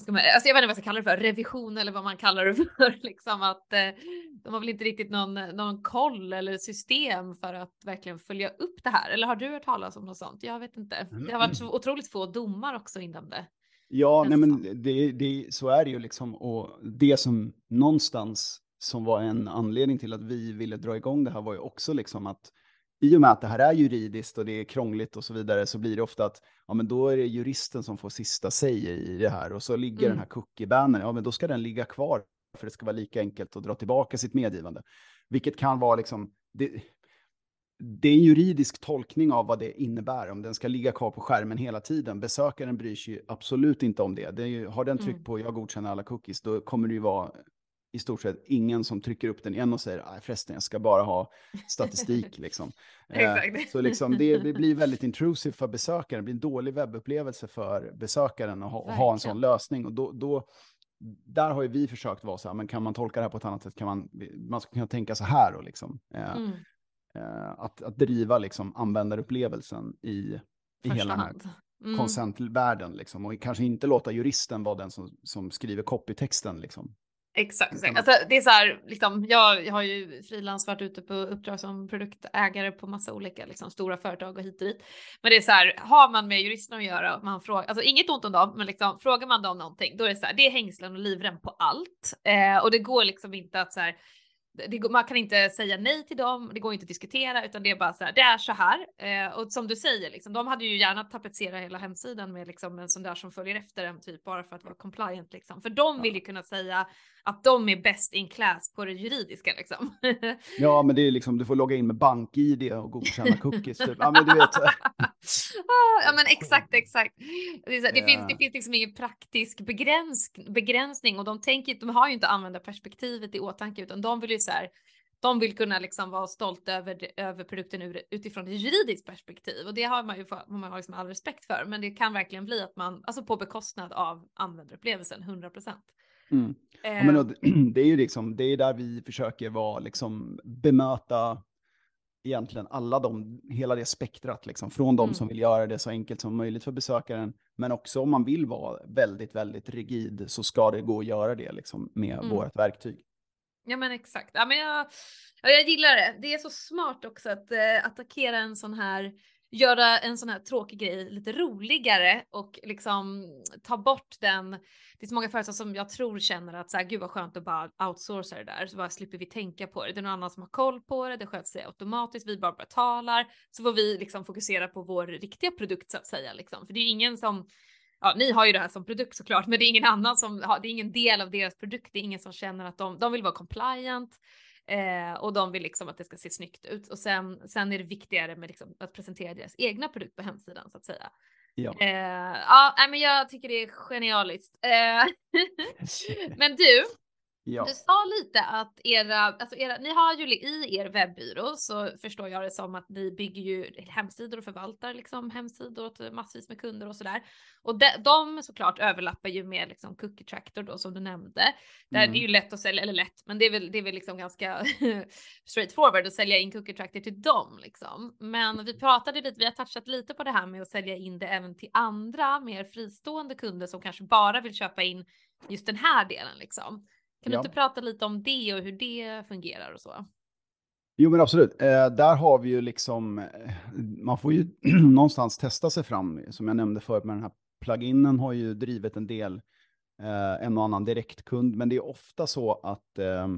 A: ska man, alltså jag vet inte vad jag ska kalla det för, revision eller vad man kallar det för. Liksom att eh, de har väl inte riktigt någon, någon koll eller system för att verkligen följa upp det här. Eller har du hört talas om något sånt? Jag vet inte. Det har varit så otroligt få domar också inom det.
B: Ja, nej men det, det, så är det ju liksom. Och det som någonstans som var en anledning till att vi ville dra igång det här var ju också liksom att i och med att det här är juridiskt och det är krångligt och så vidare så blir det ofta att ja, men då är det juristen som får sista säg i det här och så ligger mm. den här cookie-bannen, ja men då ska den ligga kvar för det ska vara lika enkelt att dra tillbaka sitt medgivande. Vilket kan vara liksom, det, det är en juridisk tolkning av vad det innebär, om den ska ligga kvar på skärmen hela tiden. Besökaren bryr sig absolut inte om det. det ju, har den tryckt mm. på jag godkänner alla cookies, då kommer det ju vara i stort sett ingen som trycker upp den igen och säger förresten, jag ska bara ha statistik. liksom. eh, så liksom, det, det, blir väldigt intrusive för besökaren, det blir en dålig webbupplevelse för besökaren att ha, ha en sån lösning. Och då, då, där har ju vi försökt vara så här, men kan man tolka det här på ett annat sätt? Kan man, man ska kunna tänka så här och liksom. Eh,
A: Mm.
B: eh, att, att driva liksom användarupplevelsen i, i hela den här.
A: Mm.
B: konsentvärlden liksom. Och kanske inte låta juristen vara den som, som skriver copytexten liksom.
A: Exakt. Exakt. Alltså, det är så här, liksom, jag, jag har ju frilans varit ute på uppdrag som produktägare på massa olika liksom, stora företag och hit och dit. Men det är så här, har man med juristerna att göra man frågar, alltså inget ont om dem, men liksom, frågar man dem någonting, då är det så här, det är hängslen och livrem på allt. Eh, och det går liksom inte att så här, det man kan inte säga nej till dem, det går inte att diskutera utan det är bara så här, det är så här. Eh, och som du säger, liksom, de hade ju gärna tapetserat hela hemsidan med liksom en sån där som följer efter en typ bara för att vara compliant liksom. För de vill ju kunna säga att de är best in class på det juridiska liksom.
B: Ja, men det är liksom, du får logga in med bank-id och godkänna cookies. Typ. Ja, men du vet.
A: Ah, ja men exakt, exakt. Det, så, det,
B: Ja.
A: finns, det finns liksom ingen praktisk begräns, begränsning och de tänker de har ju inte användarperspektivet i åtanke utan de vill ju så här, de vill kunna liksom vara stolta över, över produkten ur, utifrån ett juridiskt perspektiv och det har man ju för, man har liksom all respekt för men det kan verkligen bli att man, alltså på bekostnad av användarupplevelsen 100 procent.
B: Mm. Ja, men, och, det är ju liksom, det är där vi försöker vara, liksom, bemöta egentligen alla de, hela det spektrat, liksom, från de
A: Mm.
B: som vill göra det så enkelt som möjligt för besökaren, men också om man vill vara väldigt, väldigt rigid så ska det gå att göra det liksom, med
A: Mm.
B: vårt verktyg.
A: Ja men exakt. Ja, men jag, ja, jag gillar det. Det är så smart också att eh, attackera en sån här, göra en sån här tråkig grej lite roligare och liksom ta bort den. Det är så många företag som jag tror känner att så här, gud vad skönt att bara outsourca det där så bara slipper vi tänka på det. Det är någon annan som har koll på det, det sköts sig automatiskt, vi bara betalar så får vi liksom fokusera på vår riktiga produkt så att säga liksom. För det är ju ingen som ja, ni har ju det här som produkt såklart, men det är ingen annan som har, det är ingen del av deras produkt. Det är ingen som känner att de, de vill vara compliant eh, och de vill liksom att det ska se snyggt ut. Och sen, sen är det viktigare med liksom att presentera deras egna produkt på hemsidan så att säga.
B: Ja.
A: Eh, ja, men jag tycker det är genialiskt. Eh, men du,
B: ja.
A: du sa lite att era, alltså era, ni har ju i er webbyrå så förstår jag det som att ni bygger ju hemsidor och förvaltar liksom hemsidor åt massvis med kunder och sådär. Och de, de såklart överlappar ju med liksom cookie tractor då som du nämnde. Där
B: Mm.
A: det är ju lätt att sälja, eller lätt, men det är väl, det är väl liksom ganska straightforward att sälja in cookie tractor till dem liksom. Men vi pratade lite, vi har touchat lite på det här med att sälja in det även till andra mer fristående kunder som kanske bara vill köpa in just den här delen liksom. Kan
B: Ja.
A: du inte prata lite om det och hur det fungerar och så?
B: Jo men absolut, eh, där har vi ju liksom, eh, man får ju någonstans testa sig fram, som jag nämnde förut med den här pluginen har ju drivit en del, eh, en och annan direktkund, men det är ofta så att eh,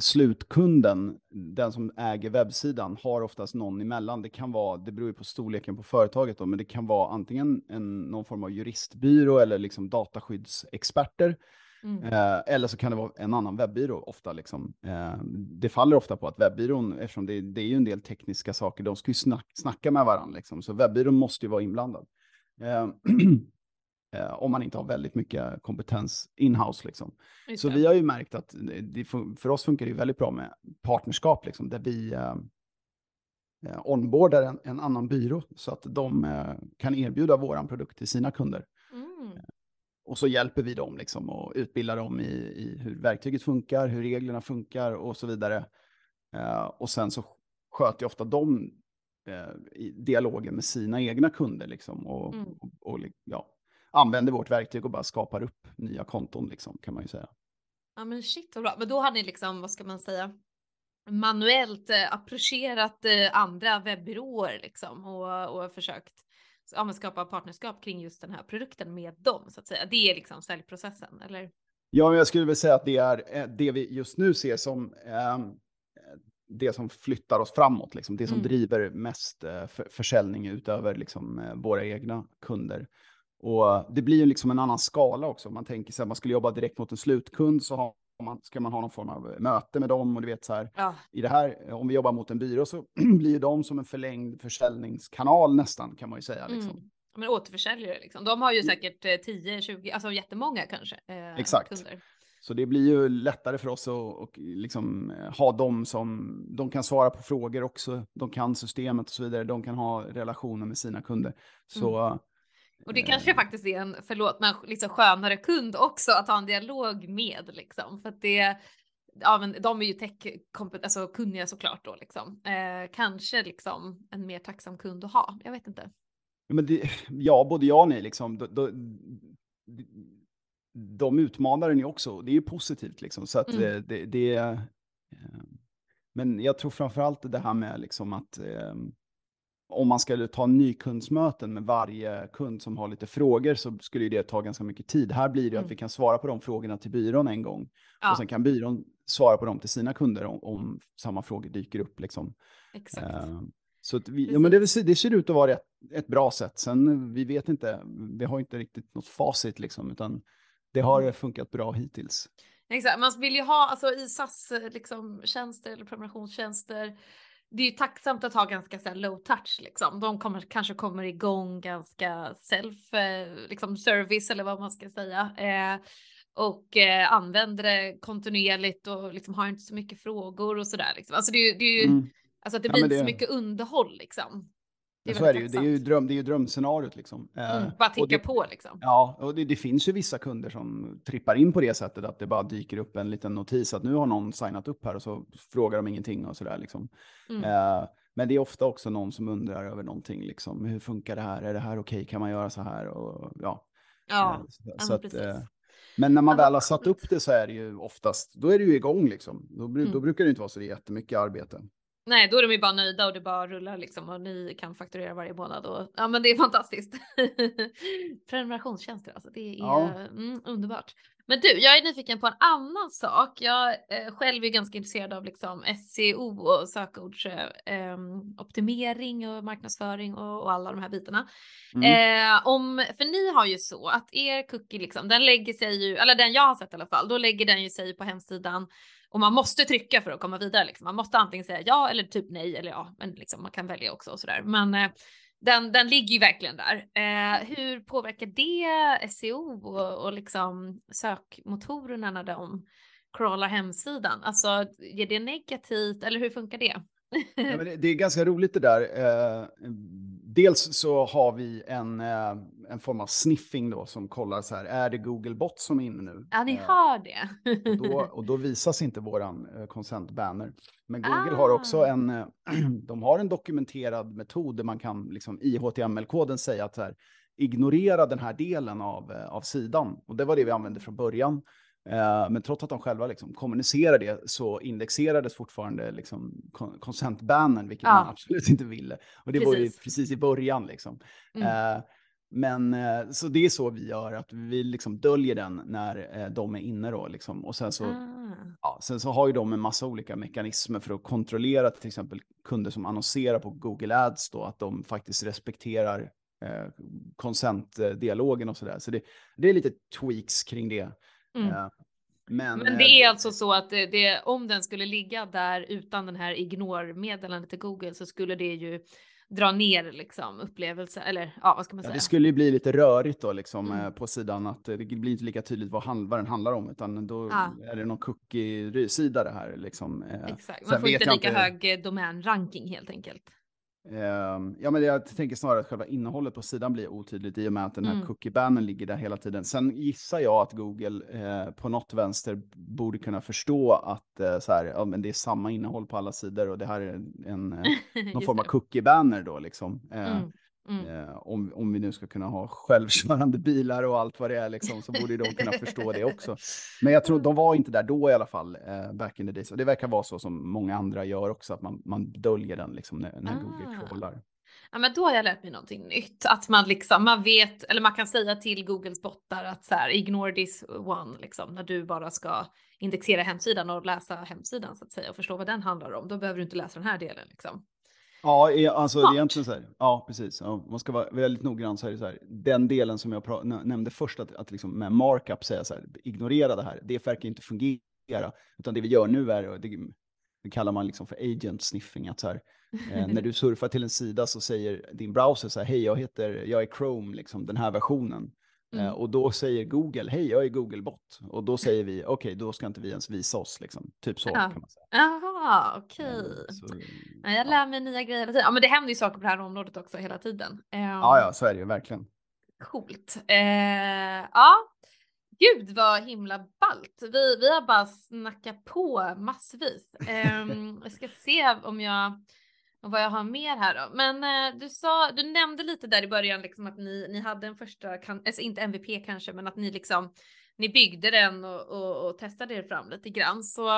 B: slutkunden, den som äger webbsidan, har oftast någon emellan. Det kan vara, det beror ju på storleken på företaget då, men det kan vara antingen en, någon form av juristbyrå eller liksom dataskyddsexperter.
A: Mm.
B: Eh, eller så kan det vara en annan webbyrå ofta. Liksom. Eh, det faller ofta på att webbyrån, eftersom det, det är ju en del tekniska saker, de ska ju snack, snacka med varandra. Liksom. Så webbyrån måste ju vara inblandad. Eh, eh, om man inte har väldigt mycket kompetens inhouse. Liksom. Så vi har ju märkt att det, för oss funkar det väldigt bra med partnerskap, liksom, där vi eh, eh, onboardar en, en annan byrå så att de eh, kan erbjuda våran produkt till sina kunder.
A: Mm.
B: Och så hjälper vi dem liksom och utbildar dem i, i hur verktyget funkar, hur reglerna funkar och så vidare. Eh, och sen så sköter ju ofta de eh, i dialogen med sina egna kunder liksom och,
A: Mm.
B: och, och ja, använder vårt verktyg och bara skapar upp nya konton liksom, kan man ju säga.
A: Ja men shit vad bra. Men då har ni liksom, vad ska man säga, manuellt eh, approcherat eh, andra webbyråer liksom och, och försökt ja, skapa partnerskap kring just den här produkten med dem så att säga. Det är liksom säljprocessen eller?
B: Ja, men jag skulle väl säga att det är eh, det vi just nu ser som ehm, det som flyttar oss framåt, liksom, det som
A: Mm.
B: driver mest eh, för, försäljning utöver liksom, eh, våra egna kunder. Och eh, det blir ju liksom en annan skala också. Man tänker sig att man skulle jobba direkt mot en slutkund så har man, ska man ha någon form av möte med dem och du vet så här.
A: Ja.
B: I det här, eh, om vi jobbar mot en byrå så blir de som en förlängd försäljningskanal nästan kan man ju säga. Liksom.
A: Mm. Men återförsäljare liksom. De har ju säkert eh, 10, 20, alltså jättemånga kanske. Eh,
B: Exakt.
A: Kunder.
B: Så det blir ju lättare för oss att och liksom eh, ha dem som, de kan svara på frågor också, de kan systemet och så vidare, de kan ha relationer med sina kunder. Så
A: Och det kanske faktiskt är en, förlåt, men liksom skönare kund också att ha en dialog med liksom. För att det, ja men de är ju tech alltså kunniga såklart då liksom. Eh, kanske liksom en mer tacksam kund att ha, jag vet inte.
B: Men det, ja, både jag och ni liksom. De, de, de utmanar en ju också, det är ju positivt liksom. Så att mm. det, det, eh, men jag tror framförallt det här med liksom att eh, om man skulle ta nykundsmöten med varje kund som har lite frågor så skulle det ta ganska mycket tid. Här blir det mm. att vi kan svara på de frågorna till byrån en gång. Ja. Och sen kan byrån svara på dem till sina kunder om, om samma frågor dyker upp. Liksom.
A: Exakt. Uh,
B: så vi, ja, men det, det, ser ut att vara ett, ett, bra sätt. Sen vi vet inte, vi har inte riktigt något facit liksom, utan det har mm. funkat bra hittills.
A: Exakt, man vill ju ha, alltså i SAS liksom, tjänster eller prenumerationstjänster, det är ju tacksamt att ha ganska så low touch liksom. De kommer, kanske kommer igång ganska self eh, liksom service eller vad man ska säga. Eh, och eh, använder det kontinuerligt och liksom har inte så mycket frågor och sådär. Liksom. Alltså det, det är ju, mm. alltså att det blir ja, inte så mycket underhåll liksom.
B: Det är så är det ju. Det är ju, dröm, det är ju drömscenariot liksom.
A: Eh, mm, bara ticka
B: det,
A: på liksom.
B: Ja, och det, det, finns ju vissa kunder som trippar in på det sättet att det bara dyker upp en liten notis att nu har någon signat upp här och så frågar de ingenting och sådär liksom. Mm. Uh, men det är ofta också någon som undrar över någonting liksom. Hur funkar det här? Är det här okej? Okay? Kan man göra så här? Och ja.
A: Ja, uh, så, ja, så att, precis.
B: Men när man väl har satt upp det så är det ju oftast, då är det ju igång liksom. Då, mm. då brukar det inte vara så jättemycket arbete.
A: Nej, då är de ju bara nöjda och det bara rullar liksom och ni kan fakturera varje månad och ja, men det är fantastiskt. Prenumerationstjänster alltså, det är ja. mm, underbart. Men du, jag är nyfiken på en annan sak. Jag eh, själv är ganska intresserad av liksom SEO och sökordsoptimering eh, och marknadsföring och, och, alla de här bitarna. Mm. Eh, om, för ni har ju så att er cookie liksom, den lägger sig ju, eller den jag har sett i alla fall, då lägger den ju sig på hemsidan och man måste trycka för att komma vidare. Liksom. Man måste antingen säga ja eller typ nej eller ja, men liksom, man kan välja också och sådär. Men eh, den, den ligger ju verkligen där. Eh, hur påverkar det SEO och, och liksom sökmotorerna när de crawlar hemsidan? Alltså är det negativt eller hur funkar det?
B: ja, det, det, är ganska roligt det där. Eh, dels så har vi en, eh, en form av sniffing då som kollar så här, är det Google Bot som är inne nu?
A: Ja, ni eh, har det.
B: och, då, och då visas inte våran eh, consent banner. Men Google ah. har också ah. en, de har en dokumenterad metod där man kan liksom i HTML-koden säga att så här, ignorera den här delen av, av sidan. Och det var det vi använde från början. Eh, men trots att de själva liksom kommunicerar det så indexerades fortfarande liksom consent-bannen, vilket ja. man absolut inte ville. Och det precis. var ju precis i början. Liksom. Mm. Uh, men uh, så det är så vi gör, att vi liksom döljer den när de är inne då. Liksom. Och sen så, ah. ja, sen så har ju de en massa olika mekanismer för att kontrollera till exempel kunder som annonserar på Google Ads då, att de faktiskt respekterar consent-dialogen och sådär. Så det, det är lite tweaks kring det. Mm.
A: Eh, men, men, det är alltså så att det, det, om den skulle ligga där utan den här ignore-meddelandet till Google så skulle det ju dra ner liksom upplevelse eller ja, vad ska man säga?
B: Ja, det skulle ju bli lite rörigt då liksom mm. på sidan att det blir inte lika tydligt vad, hand, vad den handlar om utan då ja. är det någon cookie-sida det här liksom.
A: Exakt, man får inte lika inte... hög domänranking helt enkelt.
B: Ehm, ja, men jag tänker snarare att själva innehållet på sidan blir otydligt i och med att den här mm. cookie-bannen ligger där hela tiden. Sen gissar jag att Google eh, på något vänster borde kunna förstå att eh, så här, ja, men det är samma innehåll på alla sidor och det här är en, en eh, någon form av cookie-banner då liksom. Eh, mm. Mm. Eh, om, om vi nu ska kunna ha självkörande bilar och allt vad det är, liksom, så borde de kunna förstå det också. Men jag tror de var inte där då i alla fall, eh, back in the days. Och det verkar vara så som många andra gör också, att man, man döljer den liksom, när, när ah. Google crawlar.
A: Ja, men då har jag lärt mig någonting nytt. Att man liksom, man vet, eller man kan säga till Googles bottar att så här, ignore this one, liksom, när du bara ska indexera hemsidan och läsa hemsidan så att säga och förstå vad den handlar om. Då behöver du inte läsa den här delen liksom.
B: Ja, e, alltså Smart. egentligen så här. Ja, precis. Ja, man ska vara väldigt noggrann så är det så här. Den delen som jag nämnde först, att, att liksom med markup säga så här, ignorera det här. Det verkar inte fungera, utan det vi gör nu är, det, det kallar man liksom för agent sniffing, att så här, eh, när du surfar till en sida så säger din browser så här, hej, jag heter, jag är Chrome, liksom den här versionen. Eh, mm. och då säger Google, hej jag är Googlebot. Och då säger vi, okej okay, då ska inte vi ens visa oss. Liksom. Typ så
A: ja.
B: kan man
A: säga. Jaha, okej. Okay. Ja, jag lär mig nya grejer hela tiden. Ja men det händer ju saker på det här området också hela tiden. Um,
B: ja, ja, så är det ju verkligen.
A: Coolt. Eh, ja, gud vad himla ballt. Vi, vi har bara snackat på massvis. Eh, jag ska se om jag och vad jag har mer här då. Men eh, du sa, du nämnde lite där i början liksom att ni, ni hade en första, kan, alltså inte MVP kanske, men att ni liksom, ni byggde den och, och, och testade er fram lite grann. Så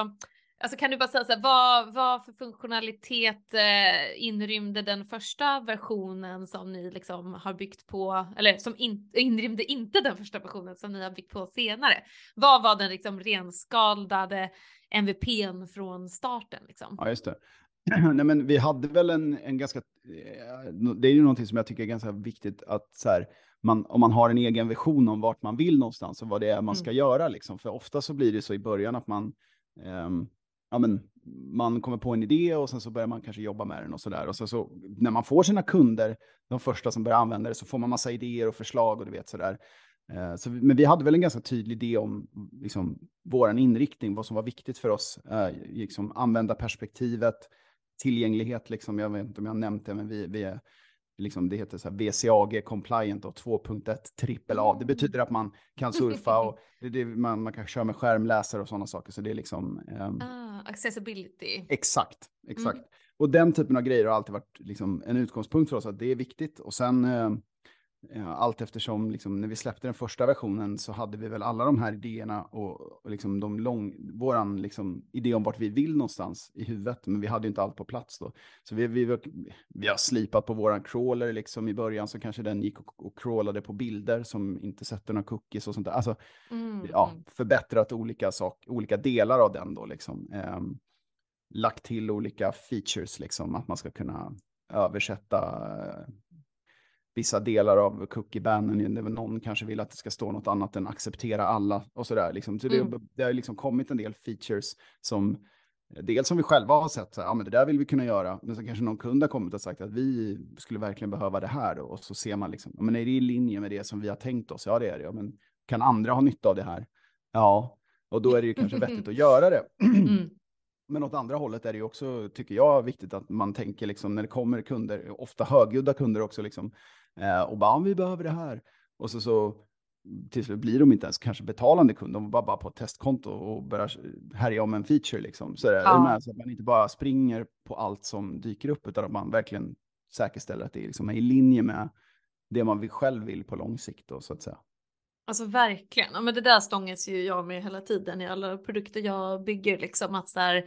A: alltså kan du bara säga så här, vad, vad för funktionalitet eh, inrymde den första versionen som ni liksom har byggt på, eller som in, inrymde inte den första versionen som ni har byggt på senare? Vad var den liksom renskaldade MVPn från starten liksom?
B: Ja, just det. Nej, men vi hade väl en, en ganska, eh, det är ju någonting som jag tycker är ganska viktigt att så här, man, om man har en egen vision om vart man vill någonstans och vad det är man ska mm. göra liksom. För ofta så blir det så i början att man, um, ja men man kommer på en idé och sen så börjar man kanske jobba med den och så där. Och så, så när man får sina kunder, de första som börjar använda det, så får man massa idéer och förslag och du vet så där. Uh, så, men vi hade väl en ganska tydlig idé om liksom, vår inriktning, vad som var viktigt för oss, uh, liksom använda perspektivet, tillgänglighet, liksom, jag vet inte om jag har nämnt det, men vi, vi är, liksom, det heter så VCAG compliant och 2.1 trippel A. Det mm. betyder att man kan surfa och det, det, man, man kan köra med skärmläsare och sådana saker. Så det är liksom...
A: Um, ah, accessibility.
B: Exakt, exakt. Mm. Och den typen av grejer har alltid varit liksom, en utgångspunkt för oss, att det är viktigt. Och sen... Um, allt eftersom, liksom, när vi släppte den första versionen så hade vi väl alla de här idéerna och, och liksom de lång, våran liksom, idé om vart vi vill någonstans i huvudet, men vi hade inte allt på plats då. Så vi, vi, vi har slipat på våran crawler liksom i början så kanske den gick och, och crawlade på bilder som inte sätter några cookies och sånt där. Alltså, mm. ja, mm. förbättrat olika, sak, olika delar av den då liksom. Eh, lagt till olika features liksom, att man ska kunna översätta vissa delar av cookie-bannen. Någon kanske vill att det ska stå något annat än acceptera alla och sådär. Liksom. Så mm. det, det har liksom kommit en del features som dels som vi själva har sett, så här, ja men det där vill vi kunna göra, men så kanske någon kund har kommit och sagt att vi skulle verkligen behöva det här då, och så ser man liksom, ja, men är det i linje med det som vi har tänkt oss? Ja det är det, ja, men kan andra ha nytta av det här? Ja, och då är det ju kanske vettigt att göra det. Mm. Men åt andra hållet är det ju också, tycker jag, viktigt att man tänker liksom när det kommer kunder, ofta högljudda kunder också, liksom, Eh, och bara, vi behöver det här. Och så, så till slut blir de inte ens kanske betalande kund, de var bara på ett testkonto och börjar härja om en feature. Liksom. Så, ja. är med, så att man inte bara springer på allt som dyker upp, utan att man verkligen säkerställer att det liksom är i linje med det man själv vill på lång sikt. Då, så att säga.
A: Alltså verkligen, ja, men det där stångas ju jag med hela tiden i alla produkter jag bygger. Liksom, att så här,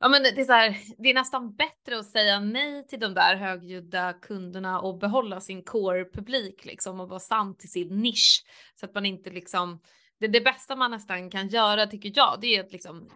A: Ja, men det är, så här, det är nästan bättre att säga nej till de där högljudda kunderna och behålla sin core-publik liksom och vara sann till sin nisch så att man inte liksom det, det bästa man nästan kan göra tycker jag, det är att liksom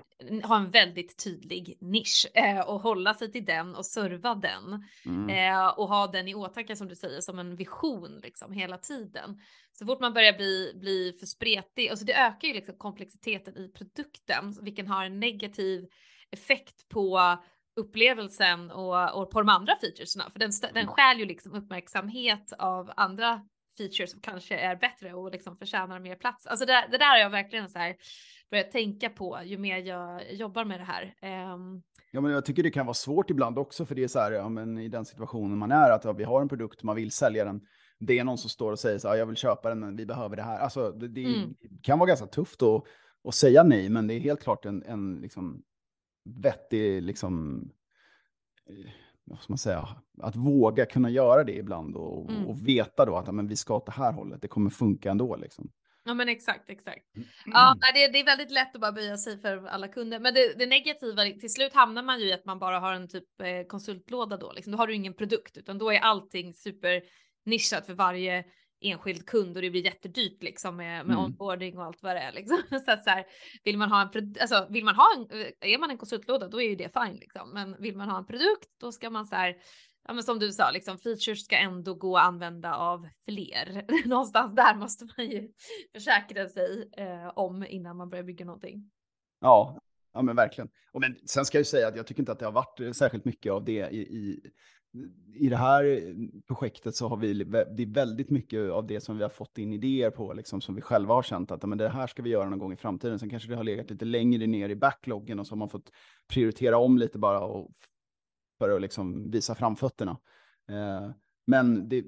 A: ha en väldigt tydlig nisch eh, och hålla sig till den och serva den mm. eh, och ha den i åtanke som du säger som en vision liksom hela tiden. Så fort man börjar bli, bli för spretig, alltså det ökar ju liksom komplexiteten i produkten, vilken har en negativ effekt på upplevelsen och, och på de andra featuresna. För den, den skär ju liksom uppmärksamhet av andra features som kanske är bättre och liksom förtjänar mer plats. Alltså det, det där har jag verkligen så här börjat tänka på ju mer jag jobbar med det här. Um...
B: Ja, men jag tycker det kan vara svårt ibland också, för det är så här, ja, men i den situationen man är, att ja, vi har en produkt, man vill sälja den. Det är någon som står och säger så här, jag vill köpa den, men vi behöver det här. Alltså, det, det mm. kan vara ganska tufft att, att säga nej, men det är helt klart en, en liksom, vettig, liksom, eh, vad ska man säga, att våga kunna göra det ibland och, mm. och veta då att men, vi ska åt det här hållet, det kommer funka ändå. Liksom.
A: Ja men exakt, exakt. Mm. Ja, det, det, är väldigt lätt att bara böja sig för alla kunder. Men det, det, negativa, till slut hamnar man ju i att man bara har en typ eh, konsultlåda då. Liksom. Då har du ingen produkt utan då är allting super nischat för varje enskild kund och det blir jättedyrt liksom med, med mm. onboarding och allt vad det är liksom. Så att så här, vill man ha en alltså vill man ha en, är man en konsultlåda då är ju det fine liksom. Men vill man ha en produkt då ska man så här, ja men som du sa liksom features ska ändå gå att använda av fler. Någonstans där måste man ju försäkra sig eh, om innan man börjar bygga någonting.
B: Ja, ja men verkligen. Och men sen ska jag ju säga att jag tycker inte att det har varit särskilt mycket av det i, i i det här eh, projektet så har vi det är väldigt mycket av det som vi har fått in idéer på, liksom, som vi själva har känt att men det här ska vi göra någon gång i framtiden. Sen kanske det har legat lite längre ner i backloggen och så har man fått prioritera om lite bara och, för att liksom visa framfötterna. Eh, men det,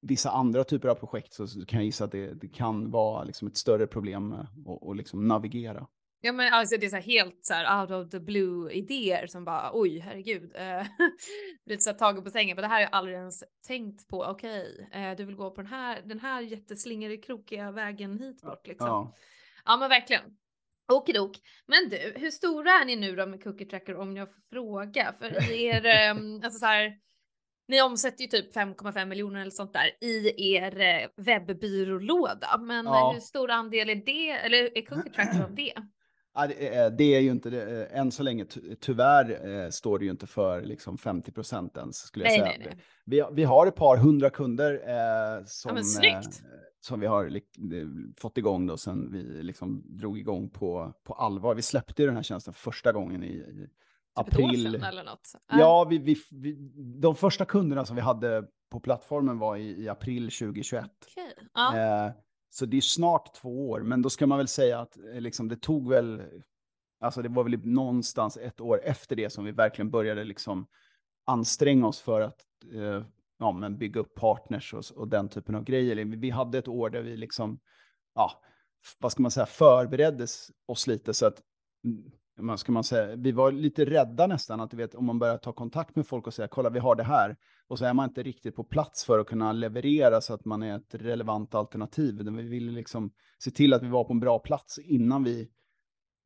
B: vissa andra typer av projekt så, så kan jag gissa att det, det kan vara liksom ett större problem eh, att liksom navigera.
A: Ja men alltså det är så helt så här out of the blue idéer som bara oj herregud. Eh, lite så här taget på sängen men det här har jag aldrig ens tänkt på. Okej, okay, eh, du vill gå på den här, den här jätteslingriga krokiga vägen hit bort liksom. Ja, ja men verkligen. Okidok. Men du, hur stora är ni nu då med Cookie Tracker om jag får fråga? För i er, um, alltså så här, ni omsätter ju typ 5,5 miljoner eller sånt där i er eh, webbyrålåda. Men ja. hur stor andel är det, eller är Cookie Tracker av det?
B: Ja, det, är ju inte det. Än så länge, tyvärr, eh, står det ju inte för liksom 50 procent ens, skulle jag nej, säga. Nej, nej. Vi, vi har ett par hundra kunder eh, som, ja, eh, som vi har fått igång då sen vi liksom drog igång på, på allvar. Vi släppte ju den här tjänsten första gången i, i typ april.
A: eller något?
B: Ja, vi, vi, vi, de första kunderna som vi hade på plattformen var i, i april 2021. Okay. Ja. Eh, så det är snart två år, men då ska man väl säga att eh, liksom, det tog väl, alltså det var väl någonstans ett år efter det som vi verkligen började liksom anstränga oss för att eh, ja, men bygga upp partners och, och, den typen av grejer. Vi hade ett år där vi liksom, ja, vad ska man säga, förbereddes oss lite så att mm, man ska man säga, vi var lite rädda nästan att du vet om man börjar ta kontakt med folk och säga kolla vi har det här och så är man inte riktigt på plats för att kunna leverera så att man är ett relevant alternativ. Vi ville liksom se till att vi var på en bra plats innan vi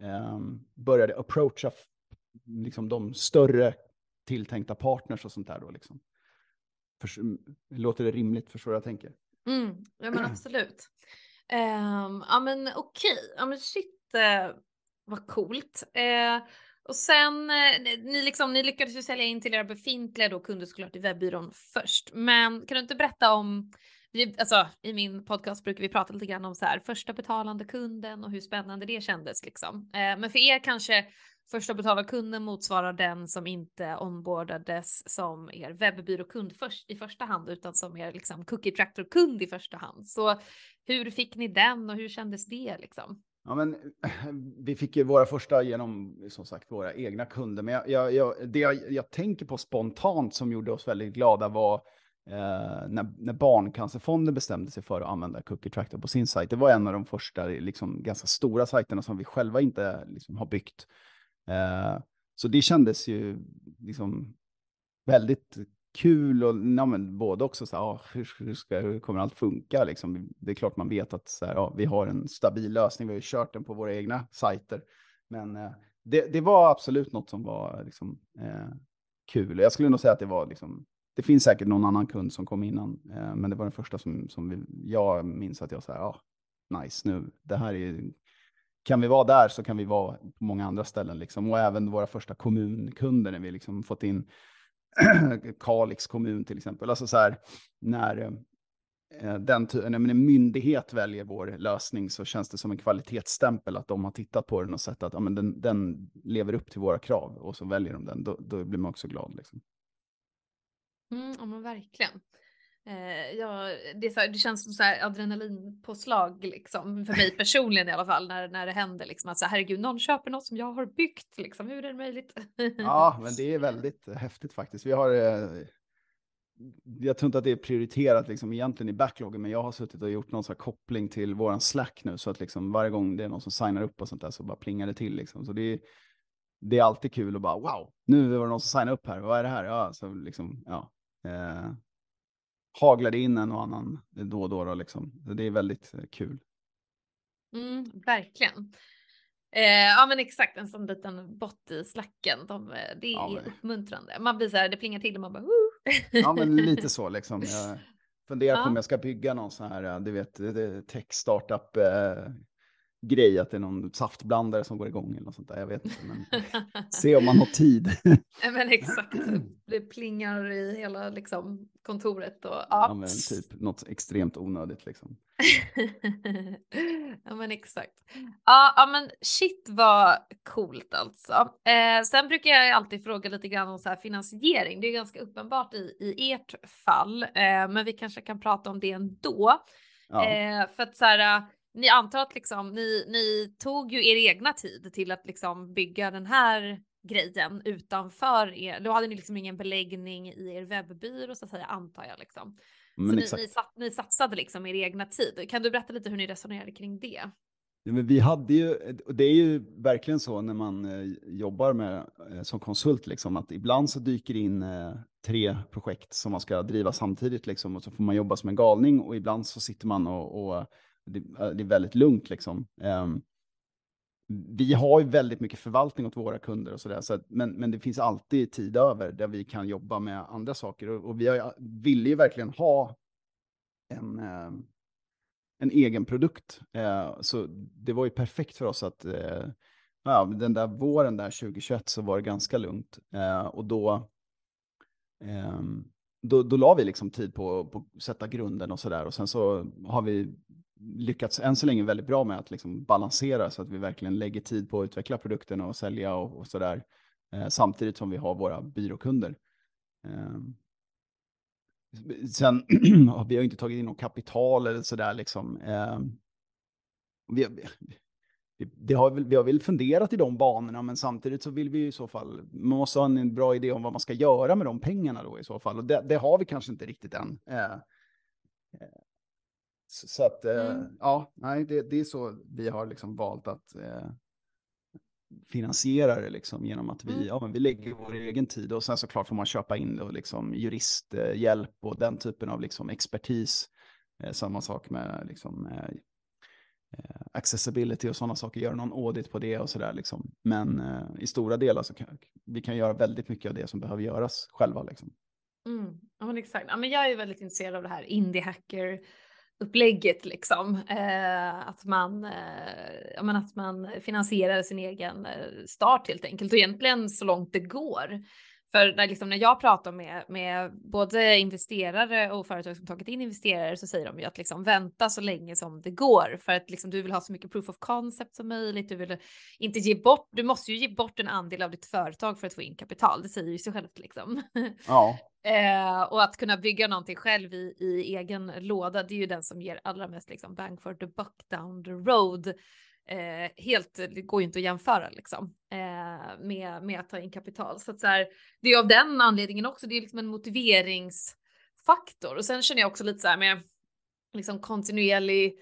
B: eh, började approacha liksom de större tilltänkta partners och sånt där då liksom. För, mm, låter det rimligt? Förstår du jag tänker?
A: Mm, ja men absolut. Um, ja men okej, okay. ja men shit. Eh, vad coolt. Eh, och sen, eh, ni, liksom, ni lyckades ju sälja in till era befintliga då kunder såklart i webbyrån först. Men kan du inte berätta om, alltså i min podcast brukar vi prata lite grann om så här första betalande kunden och hur spännande det kändes liksom. Eh, men för er kanske första betalande kunden motsvarar den som inte onboardades som er webbyråkund först, i första hand utan som er liksom cookie tractor kund i första hand. Så hur fick ni den och hur kändes det liksom?
B: Ja, men, vi fick ju våra första genom som sagt våra egna kunder. Men jag, jag, jag, det jag, jag, tänker på spontant som gjorde oss väldigt glada var eh, när, när Barncancerfonden bestämde sig för att använda Cookie Tractor på sin sajt. Det var en av de första liksom, ganska stora sajterna som vi själva inte liksom, har byggt. Eh, så det kändes ju liksom väldigt kul och ja, men både också så här, ah, hur, hur, ska, hur kommer allt funka? Liksom, det är klart man vet att så här, ah, vi har en stabil lösning, vi har ju kört den på våra egna sajter. Men eh, det, det, var absolut något som var liksom, eh, kul. Jag skulle nog säga att det var liksom, det finns säkert någon annan kund som kom innan, eh, men det var den första som, som vi, jag minns att jag sa, ja, nice nu, det här är kan vi vara där så kan vi vara på många andra ställen liksom. Och även våra första kommunkunder när vi liksom fått in Kalix kommun till exempel. Alltså så här, när eh, den, när en myndighet väljer vår lösning så känns det som en kvalitetsstämpel att de har tittat på den och sett att ja, men den, den lever upp till våra krav och så väljer de den. Då, då blir man också glad. Liksom.
A: Mm, ja men verkligen. Eh, ja, det, så, det, känns som så här adrenalinpåslag liksom, för mig personligen i alla fall när, när det händer. Liksom, att så, herregud, någon köper något som jag har byggt. Liksom, hur är det möjligt?
B: ja, men det är väldigt häftigt faktiskt. Vi har, eh, jag tror inte att det är prioriterat liksom, egentligen i backloggen, men jag har suttit och gjort någon så koppling till våran Slack nu, så att liksom, varje gång det är någon som signar upp och sånt där så bara plingar det till. Liksom. Så det är, det är alltid kul att bara wow, nu var det någon som signar upp här, vad är det här? Ja, så liksom, ja. Haglade in en och annan då och då. då liksom. Det är väldigt eh, kul.
A: Mm, verkligen. Eh, ja men exakt, en sån liten bot i slacken. De, eh, det är ja, men... uppmuntrande. Man blir så här, det plingar till och man bara Woo!
B: Ja men lite så liksom. Jag funderar ja. på om jag ska bygga någon sån här, eh, du vet, tech startup eh, grej, att det är någon saftblandare som går igång eller något sånt där. Jag vet inte, men se om man har tid.
A: men exakt, det plingar i hela liksom, kontoret och ja.
B: ja men typ något extremt onödigt liksom.
A: ja men exakt. Ja, ja men shit vad coolt alltså. Eh, sen brukar jag alltid fråga lite grann om så här finansiering. Det är ganska uppenbart i, i ert fall, eh, men vi kanske kan prata om det ändå. Ja. Eh, för att så här, ni antar att liksom, ni, ni tog ju er egna tid till att liksom bygga den här grejen utanför er. Då hade ni liksom ingen beläggning i er webbyrå så att säga antar jag liksom. Men så ni, ni, sat, ni satsade liksom er egna tid. Kan du berätta lite hur ni resonerade kring det?
B: vi hade ju, det är ju verkligen så när man eh, jobbar med, eh, som konsult, liksom, att ibland så dyker in eh, tre projekt som man ska driva samtidigt, liksom, och så får man jobba som en galning, och ibland så sitter man och, och det, det, är väldigt lugnt. Liksom. Um, vi har ju väldigt mycket förvaltning åt våra kunder och sådär, så men, men det finns alltid tid över där vi kan jobba med andra saker, och, och vi har, vill ju verkligen ha en ehm, en egen produkt. Eh, så det var ju perfekt för oss att eh, ja, den där våren där 2021 så var det ganska lugnt. Eh, och då, ehm, då, då la vi liksom tid på att sätta grunden och sådär. Och sen så har vi lyckats än så länge väldigt bra med att liksom balansera så att vi verkligen lägger tid på att utveckla produkten och sälja och, och sådär. Eh, samtidigt som vi har våra byråkunder. Eh, Sen, vi har inte tagit in något kapital eller sådär liksom. Eh, vi, vi, det har, vi har väl funderat i de banorna, men samtidigt så vill vi i så fall, man måste ha en bra idé om vad man ska göra med de pengarna då i så fall. Och det, det har vi kanske inte riktigt än. Eh, Eh, eh så, att, eh, mm. ja, nej, det, det, är så vi har liksom valt att eh, finansiera det liksom genom att vi, mm. ja, men vi lägger vår egen tid och sen såklart får man köpa in då, liksom, juristhjälp och den typen av liksom, expertis. Eh, samma sak med liksom, eh, eh accessibility och sådana saker, göra någon audit på det och sådär. Liksom. Men eh, i stora delar så kan vi kan göra väldigt mycket av det som behöver göras själva. Liksom.
A: Mm. Ja, men exakt. Ja, men jag är väldigt intresserad av det här indie hacker upplägget liksom. Eh, att, man, eh, men att man finansierar sin egen eh, start helt enkelt och egentligen så långt det går. För när, liksom, när jag pratar med, med både investerare och företag som tagit in investerare så säger de ju att liksom, vänta så länge som det går för att liksom, du vill ha så mycket proof of concept som möjligt. Du vill inte ge bort, du måste ju ge bort en andel av ditt företag för att få in kapital. Det säger ju sig självt liksom.
B: Ja.
A: eh, och att kunna bygga någonting själv i, i egen låda, det är ju den som ger allra mest liksom bang for the buck down the road eh, helt, det går ju inte att jämföra liksom eh, med, med att ta in kapital. Så att så här, det är av den anledningen också, det är liksom en motiveringsfaktor. Och sen känner jag också lite så här med liksom kontinuerlig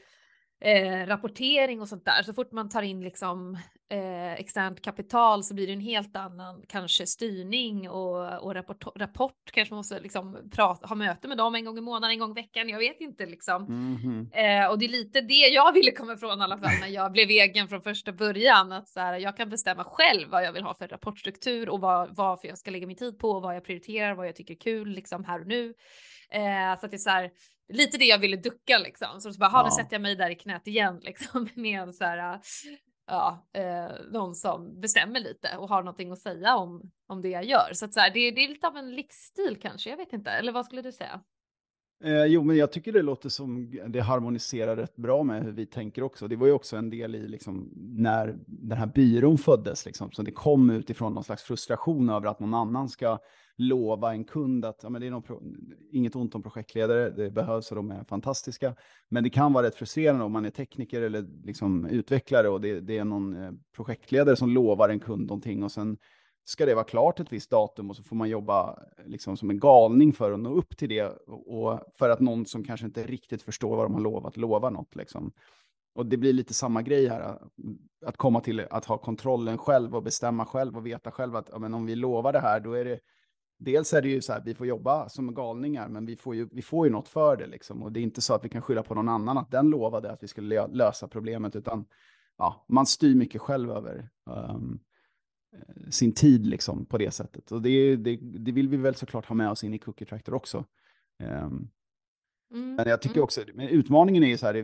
A: eh, rapportering och sånt där. Så fort man tar in liksom eh, externt kapital så blir det en helt annan kanske styrning och, och rapport, rapport. Kanske man måste liksom prata, ha möte med dem en gång i månaden, en gång i veckan. Jag vet inte liksom. Mm -hmm. eh, och det är lite det jag ville komma ifrån i alla fall när jag blev egen från första början. Att så här, jag kan bestämma själv vad jag vill ha för rapportstruktur och vad, varför jag ska lägga min tid på och vad jag prioriterar, vad jag tycker är kul liksom här och nu. Eh, så att det är så här, lite det jag ville ducka liksom. Så, så bara, ja. nu sätter jag mig där i knät igen liksom med en så här, ja, eh, någon som bestämmer lite och har någonting att säga om, om det jag gör. Så att så här, det, det är lite av en livsstil kanske, jag vet inte. Eller vad skulle du säga?
B: Eh, jo, men jag tycker det låter som det harmoniserar rätt bra med hur vi tänker också. Det var ju också en del i liksom, när den här byrån föddes, liksom, så det kom utifrån någon slags frustration över att någon annan ska lova en kund att ja, men det är någon inget ont om projektledare, det behövs och de är fantastiska. Men det kan vara rätt frustrerande om man är tekniker eller liksom utvecklare och det, det är någon eh, projektledare som lovar en kund någonting och sen ska det vara klart ett visst datum och så får man jobba eh, liksom som en galning för att nå upp till det och för att någon som kanske inte riktigt förstår vad de har lovat lovar något. Liksom. Och det blir lite samma grej här, att komma till att ha kontrollen själv och bestämma själv och veta själv att ja, men om vi lovar det här, då är det Dels är det ju så här, vi får jobba som galningar, men vi får ju, vi får ju något för det liksom. Och det är inte så att vi kan skylla på någon annan att den lovade att vi skulle lösa problemet, utan ja, man styr mycket själv över um, sin tid liksom på det sättet. Och det, det, det, vill vi väl såklart ha med oss in i Cookie Tractor också. Um, mm. Men jag tycker mm. också, men utmaningen är ju så här,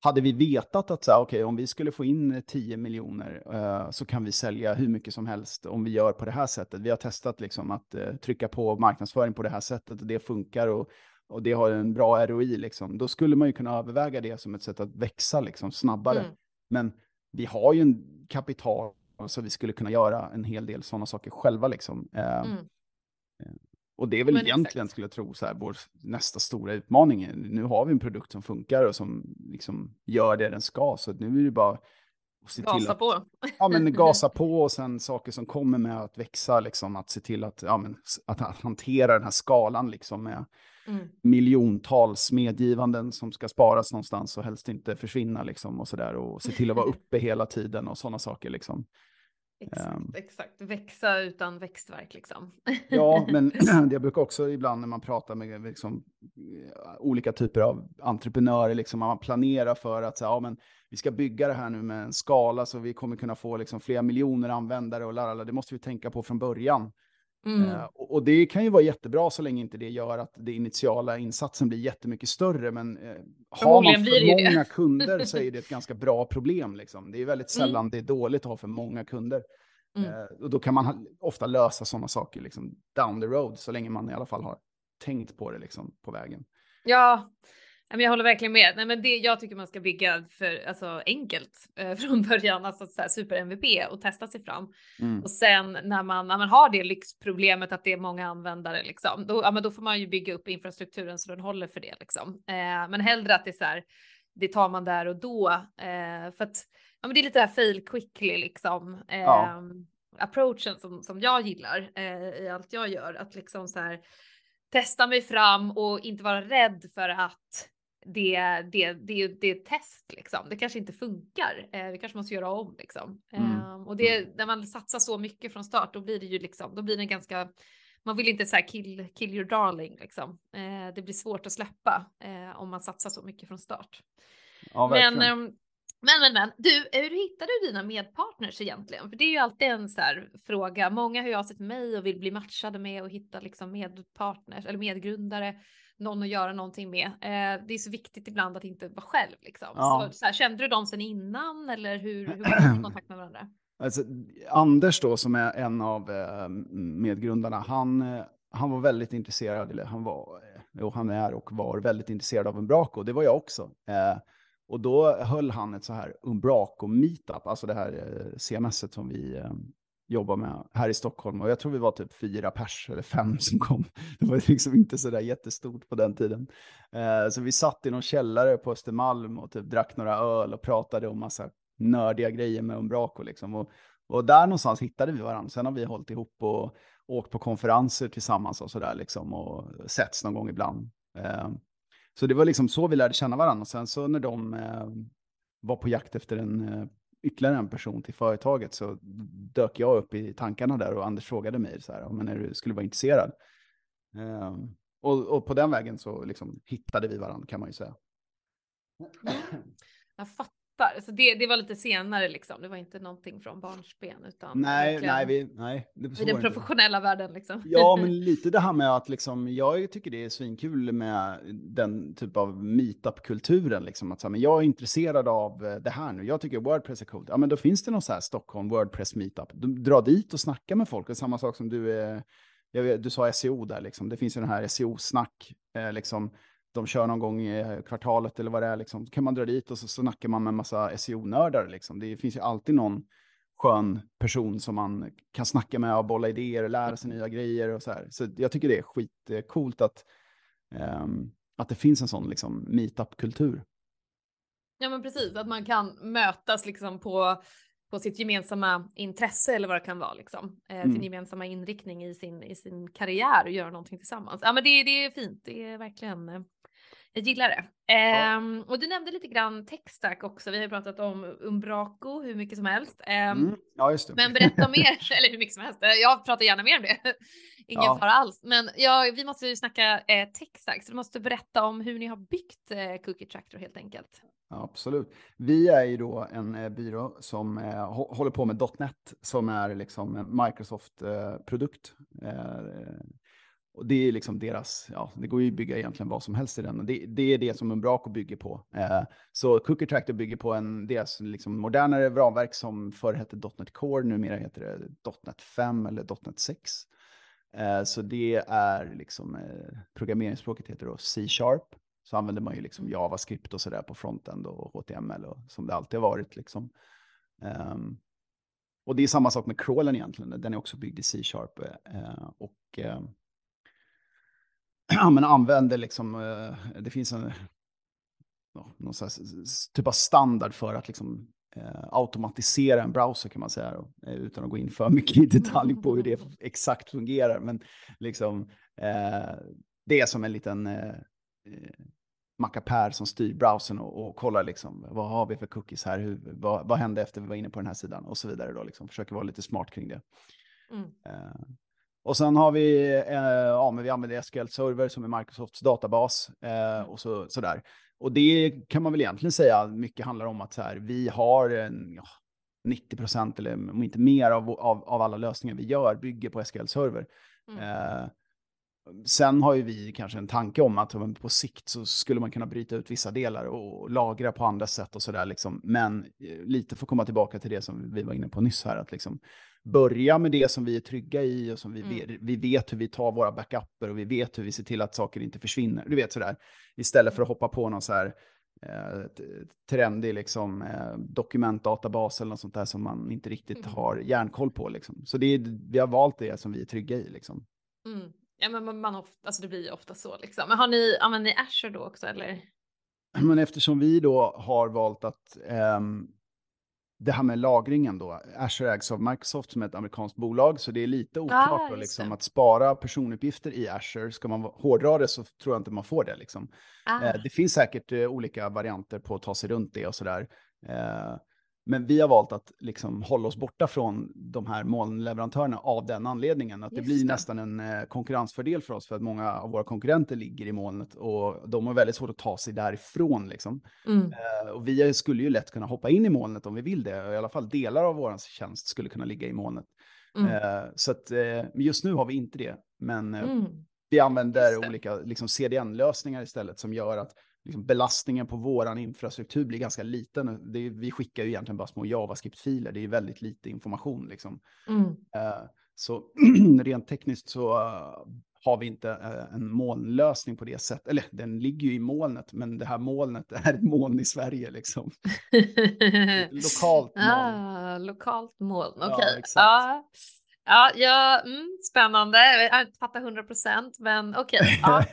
B: hade vi vetat att så här, okay, om vi skulle få in 10 miljoner uh, så kan vi sälja hur mycket som helst om vi gör på det här sättet. Vi har testat liksom att uh, trycka på marknadsföring på det här sättet och det funkar och, och det har en bra ROI. Liksom. Då skulle man ju kunna överväga det som ett sätt att växa liksom, snabbare. Mm. Men vi har ju en kapital så vi skulle kunna göra en hel del sådana saker själva. Liksom. Eh, mm. Och det är väl Men egentligen, exakt. skulle jag tro, så här, vår nästa stora utmaning. Nu har vi en produkt som funkar och som liksom gör det den ska, så nu är det bara att se
A: gasa
B: till att,
A: på.
B: Ja, men gasa på och sen saker som kommer med att växa, liksom, att se till att, ja, men, att hantera den här skalan liksom, med mm. miljontals medgivanden som ska sparas någonstans och helst inte försvinna liksom och sådär och se till att vara uppe hela tiden och sådana saker liksom.
A: Exakt, um, exakt. Växa utan växtverk liksom.
B: ja, men jag brukar också ibland när man pratar med liksom, olika typer av entreprenörer, liksom, man planerar för att ja, men vi ska bygga det här nu med en skala så vi kommer kunna få liksom, flera miljoner användare och lärare. Det måste vi tänka på från början. Mm. Uh, och, och, det kan ju vara jättebra så länge inte det gör att den initiala insatsen blir jättemycket större. Men uh, har man för många det. kunder så är det ett ganska bra problem. Liksom. Det är väldigt mm. sällan mm. det är dåligt att ha för många kunder. Mm. Uh, och då kan man ofta lösa sådana saker liksom, down the road, så länge man i alla fall har tänkt på det liksom, på vägen.
A: Ja, jag håller verkligen med. Nej, men det, jag tycker man ska bygga för, alltså, enkelt eh, från början, alltså så här, super MVP och testa sig fram. Mm. Och sen när man, när man har det lyxproblemet att det är många användare, liksom, då, ja, men då får man ju bygga upp infrastrukturen så den håller för det. Liksom. Eh, men hellre att det är så här, det tar man där och då. Eh, för att ja, men det är lite det här fail quickly liksom. Ja. Ehm, approachen som, som jag gillar eh, i allt jag gör. Att liksom så här, testa mig fram och inte vara rädd för att det, det, det, det är ett test liksom. Det kanske inte funkar. Eh, vi kanske måste göra om liksom. Mm. Eh, och det, när man satsar så mycket från start, då blir det ju liksom, då blir det ganska, man vill inte säga kill, kill your darling liksom. Eh, det blir svårt att släppa eh, om man satsar så mycket från start. Ja, men, ehm, men, men, men, du, hur hittar du dina medpartners egentligen? För det är ju alltid en så här fråga. Många hör av sig till mig och vill bli matchade med och hitta liksom medpartners eller medgrundare någon att göra någonting med. Eh, det är så viktigt ibland att inte vara själv liksom. Ja. Så, så här, kände du dem sen innan eller hur, hur kom du i kontakt med varandra?
B: Alltså, Anders då som är en av eh, medgrundarna, han, eh, han var väldigt intresserad, eller han var, eh, jo han är och var väldigt intresserad av Umbraco, det var jag också. Eh, och då höll han ett så här Umbraco meetup, alltså det här eh, CMS som vi jobba med här i Stockholm. Och jag tror vi var typ fyra pers eller fem som kom. Det var liksom inte så där jättestort på den tiden. Eh, så vi satt i någon källare på Östermalm och typ drack några öl och pratade om massa nördiga grejer med Umbraco. Liksom. Och, och där någonstans hittade vi varandra. Sen har vi hållit ihop och åkt på konferenser tillsammans och sådär liksom och setts någon gång ibland. Eh, så det var liksom så vi lärde känna varandra. Och sen så när de eh, var på jakt efter en eh, ytterligare en person till företaget så dök jag upp i tankarna där och Anders frågade mig så här, men är du skulle vara intresserad. Um, och, och, på den vägen så liksom hittade vi varandra kan man ju säga.
A: Jag fattar fattar. Så det, det var lite senare liksom. Det var inte någonting från barnsben utan.
B: Nej, nej, vi, nej.
A: Det I den professionella världen liksom.
B: Ja, men lite det här med att liksom, jag tycker det är svinkul med den typ av meetup-kulturen liksom. Att så här, men jag är intresserad av eh, det här nu. Jag tycker Wordpress är coolt. Ja, men då finns det någon så här Stockholm Wordpress meetup. Du drar dit och snackar med folk. Det är samma sak som du är. Vet, du sa SEO där liksom. Det finns ju den här SEO-snack eh, liksom de kör någon gång i kvartalet eller vad det är, liksom. kan man dra dit och så snackar man med en massa SEO-nördar. Liksom. Det finns ju alltid någon skön person som man kan snacka med och bolla idéer och lära sig nya grejer och så här. Så jag tycker det är skitcoolt att, um, att det finns en sån liksom, meetup-kultur.
A: Ja men precis, att man kan mötas liksom på, på sitt gemensamma intresse eller vad det kan vara liksom. Eh, mm. Sin gemensamma inriktning i sin, i sin karriär och göra någonting tillsammans. Ja men det, det är fint, det är verkligen eh, jag gillar det. Um, och du nämnde lite grann techstack också. Vi har ju pratat om Umbraco hur mycket som helst. Um, mm.
B: Ja, just det.
A: Men berätta mer, eller hur mycket som helst. Jag pratar gärna mer om det. Ingen ja. fara alls. Men ja, vi måste ju snacka eh, techstack, så du måste berätta om hur ni har byggt eh, Cookie Tractor helt enkelt.
B: Ja, absolut. Vi är ju då en eh, byrå som eh, håller på med .NET som är liksom en Microsoft-produkt. Eh, och det är liksom deras, ja, det går ju att bygga egentligen vad som helst i den. Det, det är det som Umbraco bygger på. Eh, så Cookie Tractor bygger på en, deras liksom modernare ramverk som förr hette .NET Core, numera heter det .NET 5 eller .NET 6. Eh, så det är liksom, eh, programmeringsspråket heter då C-sharp. Så använder man ju liksom JavaScript och sådär på frontend och HTML och som det alltid har varit liksom. Um, och det är samma sak med crawlen egentligen, den är också byggd i C-sharp. Eh, och eh, ja, men använder liksom, eh, det finns en någon typ av standard för att liksom, eh, automatisera en browser kan man säga, då, eh, utan att gå in för mycket i detalj på hur det exakt fungerar. Men liksom, eh, det är som en liten eh, eh, mackapär som styr browsern och, och kollar liksom, vad har vi för cookies här, Hur, vad, vad hände efter vi var inne på den här sidan och så vidare. Då, liksom. Försöker vara lite smart kring det. Mm. Uh, och sen har vi, uh, ja men vi använder SQL Server som är Microsofts databas uh, och så, sådär. Och det kan man väl egentligen säga mycket handlar om att så här, vi har en, ja, 90 procent eller om inte mer av, av, av, alla lösningar vi gör bygger på SQL Server. Mm. Sen har ju vi kanske en tanke om att på sikt så skulle man kunna bryta ut vissa delar och lagra på andra sätt och sådär. Liksom. Men eh, lite för att komma tillbaka till det som vi var inne på nyss här, att liksom börja med det som vi är trygga i och som vi, mm. vet, vi vet hur vi tar våra backuper och vi vet hur vi ser till att saker inte försvinner. Du vet sådär, istället för att hoppa på någon så här eh, trendig liksom, eh, dokumentdatabas eller något sånt där som man inte riktigt mm. har järnkoll på. Liksom. Så det är, vi har valt det som vi är trygga i. Liksom.
A: Mm. Ja men man, ofta, alltså det blir ju ofta så liksom. Men har ni, använder ni Azure då också eller?
B: Men eftersom vi då har valt att um, det här med lagringen då, Azure ägs av Microsoft som är ett amerikanskt bolag, så det är lite oklart ah, då, liksom, att spara personuppgifter i Azure. Ska man hårdra det så tror jag inte man får det. Liksom. Ah. Eh, det finns säkert eh, olika varianter på att ta sig runt det och sådär. Eh, men vi har valt att liksom hålla oss borta från de här molnleverantörerna av den anledningen. Att det blir det. nästan en eh, konkurrensfördel för oss för att många av våra konkurrenter ligger i molnet och de har väldigt svårt att ta sig därifrån. Liksom. Mm. Eh, och vi skulle ju lätt kunna hoppa in i molnet om vi vill det. I alla fall delar av vår tjänst skulle kunna ligga i molnet. Mm. Eh, så att, just nu har vi inte det. Men mm. vi använder olika liksom, CDN-lösningar istället som gör att liksom belastningen på våran infrastruktur blir ganska liten. Är, vi skickar ju egentligen bara små JavaScript-filer, det är väldigt lite information. Liksom. Mm. Uh, så rent tekniskt så uh, har vi inte uh, en molnlösning på det sättet. Eller den ligger ju i molnet, men det här molnet är ett moln i Sverige. Liksom. lokalt moln.
A: Ah, lokalt moln, okej. Okay. Ja, Ja, ja mm, spännande. Jag inte fattar 100 procent, men okej. Okay, ja.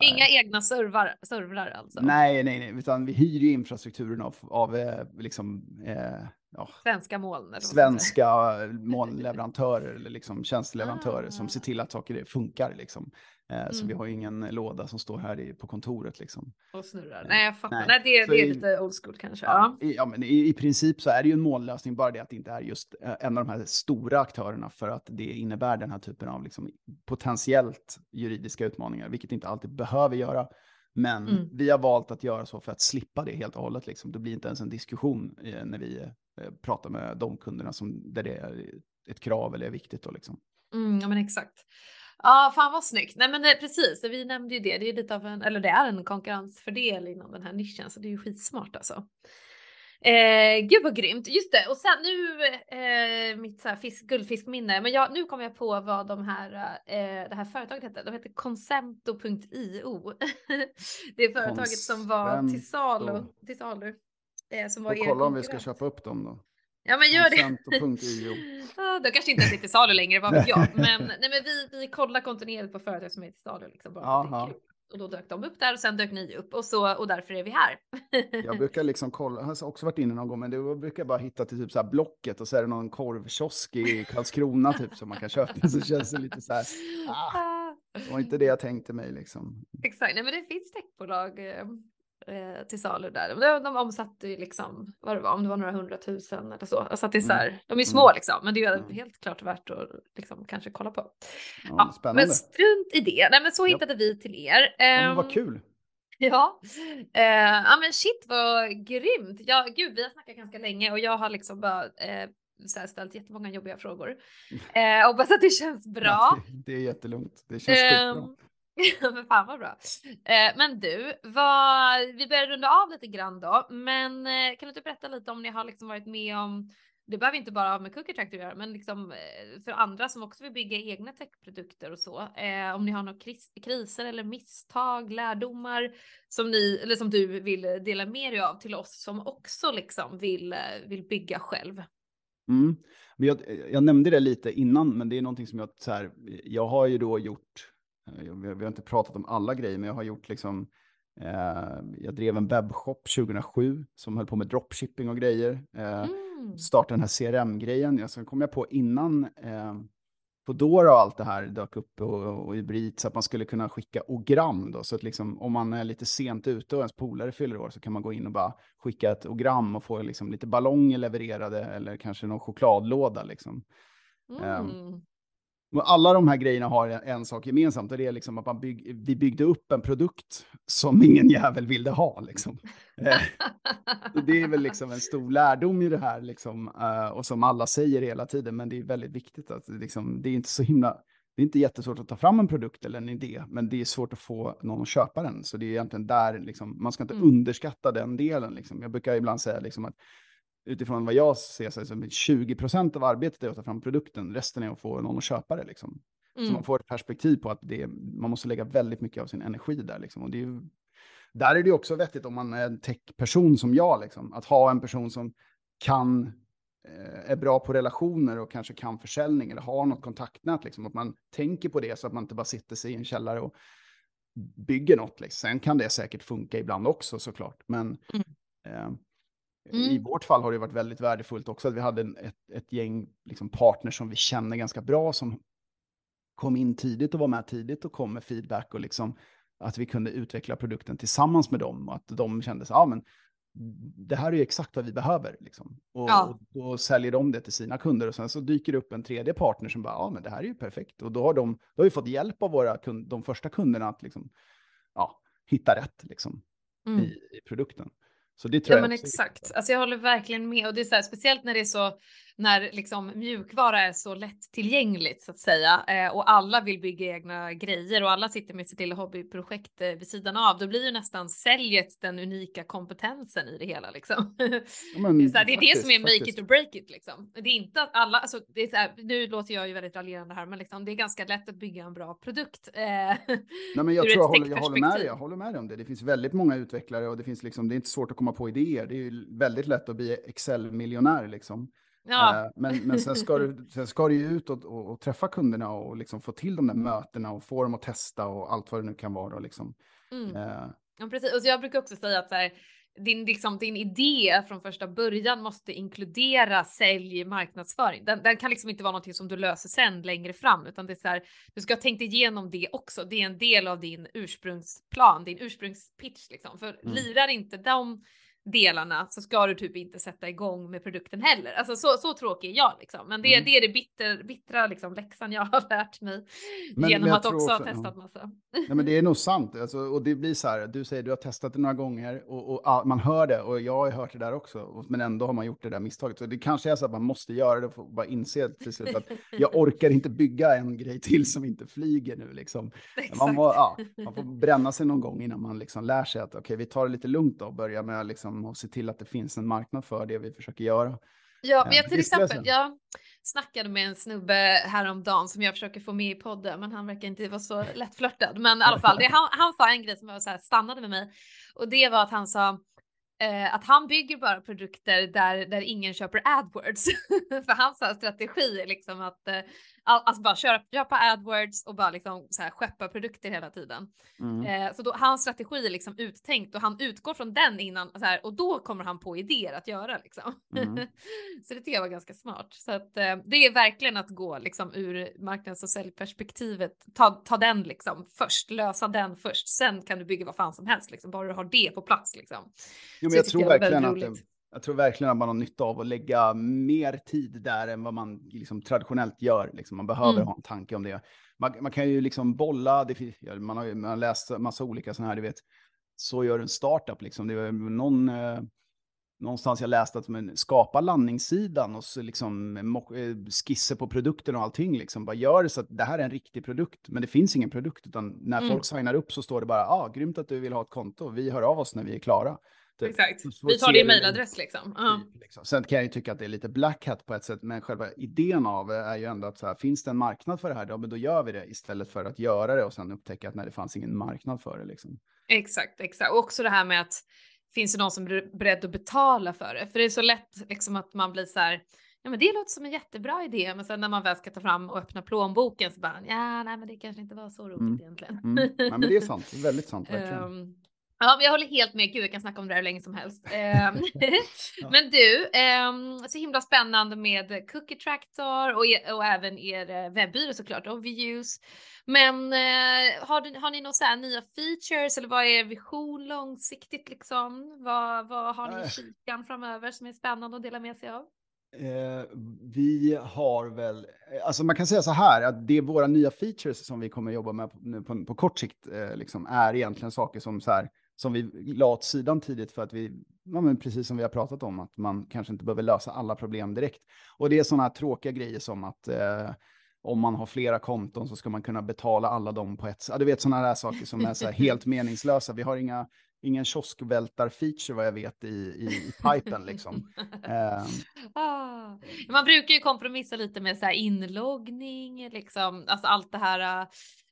A: Inga egna servar, servrar alltså?
B: Nej, nej, nej, utan vi hyr ju infrastrukturen av, av eh, liksom, eh,
A: ja, svenska moln.
B: Svenska molnleverantörer eller liksom tjänsteleverantörer ah. som ser till att saker funkar. Liksom. Mm. Så vi mm. har ingen låda som står här på kontoret liksom.
A: Och snurrar. Eh, nej, jag fattar. Nej, Nej det, det är i, lite old school kanske. Ja,
B: ja. I, ja men i, i, princip så är det ju en molnlösning, bara det att det inte är just eh, en av de här stora aktörerna för att det innebär den här typen av liksom potentiellt juridiska utmaningar, vilket inte alltid behöver göra. Men mm. vi har valt att göra så för att slippa det helt och hållet. Liksom. Det blir inte ens en diskussion när vi pratar med de kunderna som, där det är ett krav eller är viktigt. Då, liksom.
A: Mm, ja men exakt. Ja, fan vad snyggt. Nej men precis, vi nämnde ju det. Det är lite av en, eller det är en konkurrensfördel inom den här nischen så det är ju skitsmart alltså. Eh, gud vad grymt. Just det, och sen nu eh, mitt så här fisk, guldfiskminne. Men jag, nu kommer jag på vad de här, eh, det här företaget hette. De hette Consento.io. det är företaget Consento. som var till salu. Till salu
B: eh, som var kolla om vi ska köpa upp dem då.
A: Ja men gör det. ja, de kanske inte ens är till salu längre, vad vet jag. Men, nej, men vi, vi kollar kontinuerligt på företag som är till salu. Liksom, bara och då dök de upp där och sen dök ni upp och så och därför är vi här.
B: jag brukar liksom kolla, jag har också varit inne någon gång, men det brukar bara hitta till typ så här Blocket och så är det någon korvkiosk i Karlskrona typ som man kan köpa. Så känns det lite så här, ah, det var inte det jag tänkte mig liksom.
A: Exakt, nej men det finns techbolag eh, eh, till salu där. De, de omsatte ju liksom, vad det var, om det var några hundratusen eller så. Alltså att det är så här, mm. de är små mm. liksom, men det är mm. helt klart värt att liksom kanske kolla på. Ja, ja men strunt i det. Nej men så hittade ja. vi till er.
B: ja, men vad ehm, kul.
A: Ja, eh, ja men shit vad grymt. Ja, gud, vi har snackat ganska länge och jag har liksom bara eh, så här ställt jättemånga jobbiga frågor. Eh, hoppas att det känns bra. Ja,
B: det, det, är jättelugnt. Det känns skitbra.
A: Men fan vad bra. Eh, men du, vad, vi börjar runda av lite grann då, men eh, kan du inte berätta lite om ni har liksom varit med om det behöver inte bara ha med Cookie Tractor att göra, men liksom eh, för andra som också vill bygga egna techprodukter och så. Eh, om ni har några kris kriser eller misstag, lärdomar som ni eller som du vill dela med dig av till oss som också liksom vill, eh, vill bygga själv.
B: Mm. Jag, jag nämnde det lite innan, men det är någonting som jag så här, jag har ju då gjort vi har inte pratat om alla grejer, men jag har gjort liksom, eh, jag drev en webbshop 2007 som höll på med dropshipping och grejer. Eh, mm. Startade den här CRM-grejen. Sen kom jag på innan, eh, Foodora och allt det här dök upp och, och hybrid så att man skulle kunna skicka ogram då. Så att liksom om man är lite sent ute och ens polare fyller år så kan man gå in och bara skicka ett ogram och få liksom lite ballonger levererade eller kanske någon chokladlåda liksom.
A: Mm.
B: Um, alla de här grejerna har en sak gemensamt och det är liksom att man bygg, vi byggde upp en produkt som ingen jävel ville ha. Liksom. Eh, det är väl liksom en stor lärdom i det här liksom, uh, och som alla säger hela tiden, men det är väldigt viktigt att liksom, det är inte så himla, det är inte jättesvårt att ta fram en produkt eller en idé, men det är svårt att få någon att köpa den. Så det är egentligen där, liksom, man ska inte mm. underskatta den delen. Liksom. Jag brukar ibland säga liksom, att utifrån vad jag ser så som 20 procent av arbetet är att ta fram produkten, resten är att få någon att köpa det. Liksom. Mm. Så man får ett perspektiv på att det, man måste lägga väldigt mycket av sin energi där. Liksom. Och det är, där är det också vettigt om man är en techperson som jag, liksom, att ha en person som kan, eh, är bra på relationer och kanske kan försäljning eller har något kontaktnät. Liksom, att man tänker på det så att man inte bara sitter sig i en källare och bygger något. Liksom. Sen kan det säkert funka ibland också såklart. Men mm. eh, Mm. I vårt fall har det varit väldigt värdefullt också att vi hade ett, ett gäng liksom partners som vi känner ganska bra som kom in tidigt och var med tidigt och kom med feedback och liksom att vi kunde utveckla produkten tillsammans med dem och att de kände så ja men det här är ju exakt vad vi behöver liksom. Och, ja. och, då säljer de det till sina kunder och sen så dyker det upp en tredje partner som bara ja men det här är ju perfekt och då har de då har vi fått hjälp av våra kund, de första kunderna att liksom ja hitta rätt liksom mm. i, i produkten. Så det tror
A: ja,
B: jag
A: men exakt. Alltså jag håller verkligen med och det är så här, speciellt när det är så när liksom mjukvara är så lättillgängligt så att säga eh, och alla vill bygga egna grejer och alla sitter med sitt lilla hobbyprojekt eh, vid sidan av. Då blir ju nästan säljet den unika kompetensen i det hela liksom. Men, det är, här, det, är faktiskt, det som är make faktiskt. it or break it liksom. Det är inte att alla, alltså, det är här, nu låter jag ju väldigt raljerande här, men liksom, det är ganska lätt att bygga en bra produkt. Eh,
B: Nej, men jag tror jag håller, jag håller med dig. Jag håller med dig om det. Det finns väldigt många utvecklare och det finns liksom, det är inte svårt att komma på idéer. Det är ju väldigt lätt att bli Excel-miljonär liksom.
A: Ja.
B: Men, men sen, ska du, sen ska du ut och, och, och, träffa kunderna och liksom få till de där mötena och få dem att testa och allt vad det nu kan vara. Liksom.
A: Mm. Uh. Ja, precis. Och jag brukar också säga att här, din, liksom, din idé från första början måste inkludera sälj, marknadsföring. Den, den kan liksom inte vara någonting som du löser sen längre fram, utan det är så här, du ska ha tänkt igenom det också. Det är en del av din ursprungsplan, din ursprungspitch liksom. För mm. lirar inte de delarna så ska du typ inte sätta igång med produkten heller. Alltså så, så tråkig är jag liksom. Men det, mm. det är det bitter, bittra liksom läxan jag har lärt mig men, genom men att också ha testat massa.
B: Nej, men det är nog sant. Alltså, och det blir så här, du säger du har testat det några gånger och, och man hör det och jag har hört det där också. Men ändå har man gjort det där misstaget. Så det kanske är så att man måste göra det och bara inse till slut att jag orkar inte bygga en grej till som inte flyger nu. Liksom. Man, må, ja, man får bränna sig någon gång innan man liksom lär sig att okej, okay, vi tar det lite lugnt då och börjar med liksom liksom, och se till att det finns en marknad för det vi försöker göra.
A: Ja, men jag till exempel, jag snackade med en snubbe häromdagen som jag försöker få med i podden, men han verkar inte vara så lättflörtad. Men i alla fall, det, han, han sa en grej som var så här, stannade med mig och det var att han sa eh, att han bygger bara produkter där, där ingen köper AdWords. För hans strategi är liksom att eh, alltså bara köra, köpa AdWords och bara liksom så här skeppa produkter hela tiden. Mm. Eh, så då, hans strategi är liksom uttänkt och han utgår från den innan så här, och då kommer han på idéer att göra liksom. Mm. så det tycker jag var ganska smart. Så att eh, det är verkligen att gå liksom ur marknads och säljperspektivet. Ta, ta den liksom först, lösa den först. Sen kan du bygga vad fan som helst liksom, bara du har det på plats liksom.
B: Jo, men jag, jag tror verkligen att det, jag tror verkligen att man har nytta av att lägga mer tid där än vad man liksom traditionellt gör. Liksom man behöver mm. ha en tanke om det. Man, man kan ju liksom bolla, det, man har man har läst massa olika sådana här, du vet, så gör en startup liksom. Det var någon, eh, någonstans jag läste att man skapar landningssidan och så liksom eh, skisser på produkten och allting liksom. Bara gör det så att det här är en riktig produkt, men det finns ingen produkt, utan när mm. folk signar upp så står det bara, ja, ah, grymt att du vill ha ett konto, vi hör av oss när vi är klara.
A: Exakt. Vi tar din mejladress liksom.
B: Uh. liksom. Sen kan jag ju tycka att det är lite black hat på ett sätt, men själva idén av är ju ändå att så här, finns det en marknad för det här, då, men då gör vi det istället för att göra det och sen upptäcka att nej, det fanns ingen marknad för det. Liksom.
A: Exakt, exakt. Och också det här med att finns det någon som är beredd att betala för det? För det är så lätt liksom att man blir så här, ja men det låter som en jättebra idé, men sen när man väl ska ta fram och öppna plånboken så bara, ja nej men det kanske inte var så roligt mm. egentligen.
B: Mm. Ja, men det är sant, väldigt sant verkligen. Um,
A: Ja, jag håller helt med. Gud, jag kan snacka om det här hur länge som helst. Ehm, men du, ehm, så himla spännande med Cookie Tractor och, och även er eh, webbyrå såklart, Overuse. Men eh, har, du, har ni några så nya features eller vad är er vision långsiktigt liksom? Vad, vad har ni i
B: Äh.
A: kikan framöver som är spännande att dela med sig av?
B: Eh, vi har väl, alltså man kan säga så här, att det är våra nya features som vi kommer jobba med på, nu på, på kort sikt, eh, liksom, är egentligen saker som, så här, som vi la åt sidan tidigt för att vi, ja, men precis som vi har pratat om, att man kanske inte behöver lösa alla problem direkt. Och det är sådana här tråkiga grejer som att eh, om man har flera konton så ska man kunna betala alla dem på ett... Ja, du vet sådana där saker som är så här helt meningslösa. Vi har inga, ingen kioskvältar-feature vad jag vet i, i, i pipen liksom. Eh,
A: Ah. Man brukar ju kompromissa lite med så här inloggning, liksom, alltså allt det här,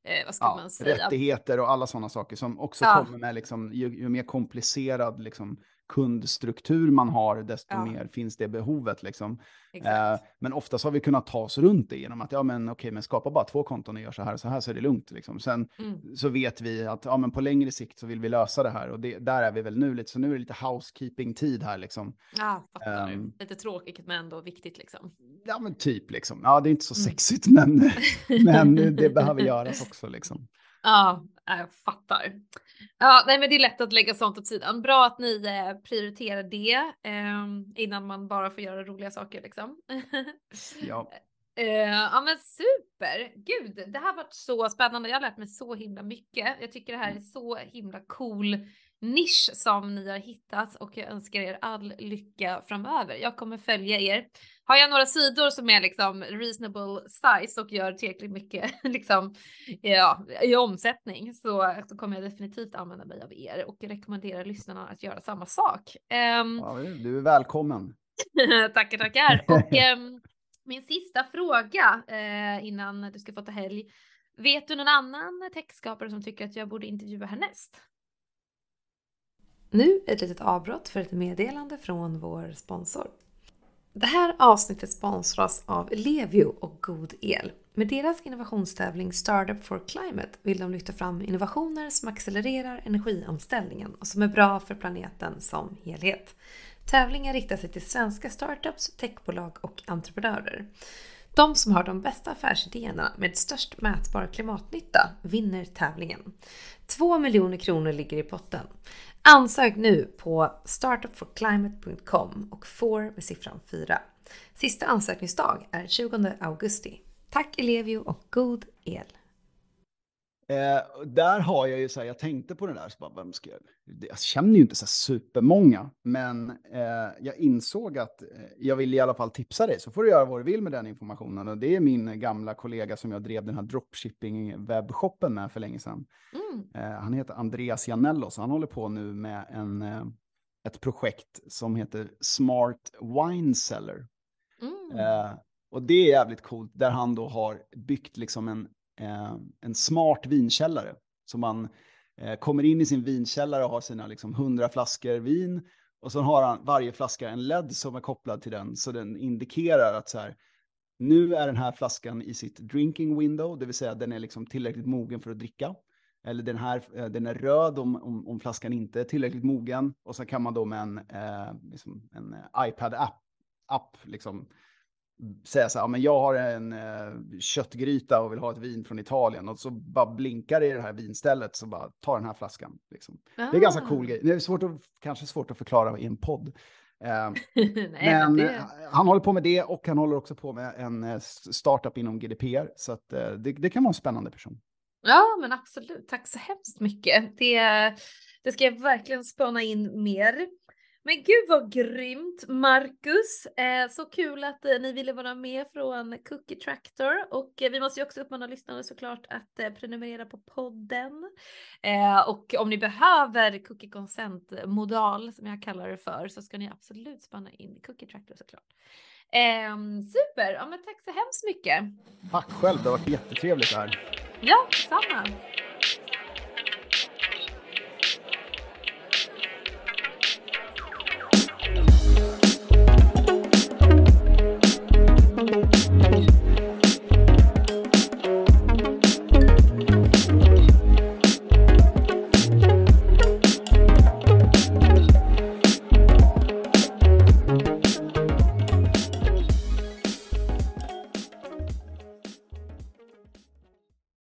A: eh, vad ska
B: ja,
A: man säga?
B: rättigheter och alla sådana saker som också
A: Ja.
B: kommer med liksom, ju, ju mer komplicerad liksom, kundstruktur man har, desto
A: Ja.
B: mer finns det behovet. Liksom. Eh, men oftast har vi kunnat ta oss runt det genom att ja, men, okej, men skapa bara två konton och gör så här och så här så är det lugnt. Liksom. Sen
A: Mm.
B: så vet vi att ja, men på längre sikt så vill vi lösa det här och det, där är vi väl nu lite. Så nu är det lite housekeeping-tid här liksom.
A: Ja, fattar.
B: Ehm.
A: Lite tråkigt men ändå viktigt liksom.
B: Ja, men typ liksom. Ja, det är inte så
A: Mm.
B: sexigt, men, men det behöver göras också liksom.
A: Ja, jag fattar. Ja, nej, men det är lätt att lägga sånt åt sidan. Bra att ni eh, prioriterar det eh, innan man bara får göra roliga saker liksom.
B: Ja.
A: Eh, ja men super! Gud, det här varit så spännande. Jag har lärt mig så himla mycket. Jag tycker det här är så himla cool nisch som ni har hittat och jag önskar er all lycka framöver. Jag kommer följa er. Har jag några sidor som är liksom reasonable size och gör tillräckligt mycket liksom, ja, i omsättning så, så kommer jag definitivt använda mig av er och rekommenderar lyssnarna att göra samma sak. Ehm,
B: ja, du är välkommen.
A: tackar, tackar. Och ehm, min sista fråga eh, innan du ska få ta helg. Vet du någon annan textskapare som tycker att jag borde intervjua härnäst? Nu ett litet avbrott för ett meddelande från vår sponsor. Det här avsnittet sponsras av Levio och God El. Med deras innovationstävling Startup for Climate vill de lyfta fram innovationer som accelererar energiomställningen och som är bra för planeten som helhet. Tävlingen riktar sig till svenska startups, techbolag och entreprenörer. De som har de bästa affärsidéerna med störst mätbar klimatnytta vinner tävlingen. 2 miljoner kronor ligger i potten. Ansök nu på startupforclimate.com och får med siffran 4. Sista ansökningsdag är 20 augusti. Tack Elevio och god el!
B: Eh, där har jag ju så här, jag tänkte på det där, så bara, vem ska jag, känner ju inte så supermånga, men eh, jag insåg att eh, jag vill i alla fall tipsa dig, så får du göra vad du vill med den informationen. Och det är min gamla kollega som jag drev den här dropshipping-webbshoppen med för länge sedan.
A: Mm.
B: Eh, han heter Andreas Janello, så han håller på nu med en, eh, ett projekt som heter Smart Wine Cellar.
A: Mm.
B: Eh, och det är jävligt coolt, där han då har byggt liksom en, Eh, en smart vinkällare. Så man eh, kommer in i sin vinkällare och har sina liksom 100 flaskor vin. Och så har han varje flaska en LED som är kopplad till den, så den indikerar att så här, nu är den här flaskan i sitt drinking window, det vill säga den är liksom tillräckligt mogen för att dricka. Eller den här, eh, den är röd om, om, om flaskan inte är tillräckligt mogen. Och så kan man då med en, eh, liksom en eh, iPad-app app, liksom, säga så här, "Ja, men jag har en eh, köttgryta och vill ha ett vin från Italien. Och så bara blinkar det i det här vinstället, så bara ta den här flaskan. Liksom. Det är ganska cool
A: Ah.
B: grej. Det är svårt att, kanske svårt att förklara i en podd. Eh,
A: Nej, men
B: men
A: det...
B: eh, han håller på med det och han håller också på med en eh, startup inom GDPR. Så att, eh, det, det kan vara en spännande person.
A: Ja, men absolut. Tack så hemskt mycket. Det, det ska jag verkligen spana in mer. Men gud vad grymt Marcus! Eh, så kul att eh, ni ville vara med från Cookie Tractor och eh, vi måste ju också uppmana lyssnare såklart att eh, prenumerera på podden. Eh, och om ni behöver Cookie Consent modal som jag kallar det för så ska ni absolut spana in Cookie Tractor såklart. Eh, super! Ja, men tack så hemskt mycket!
B: Tack själv, det har varit jättetrevligt det här.
A: Ja, samma!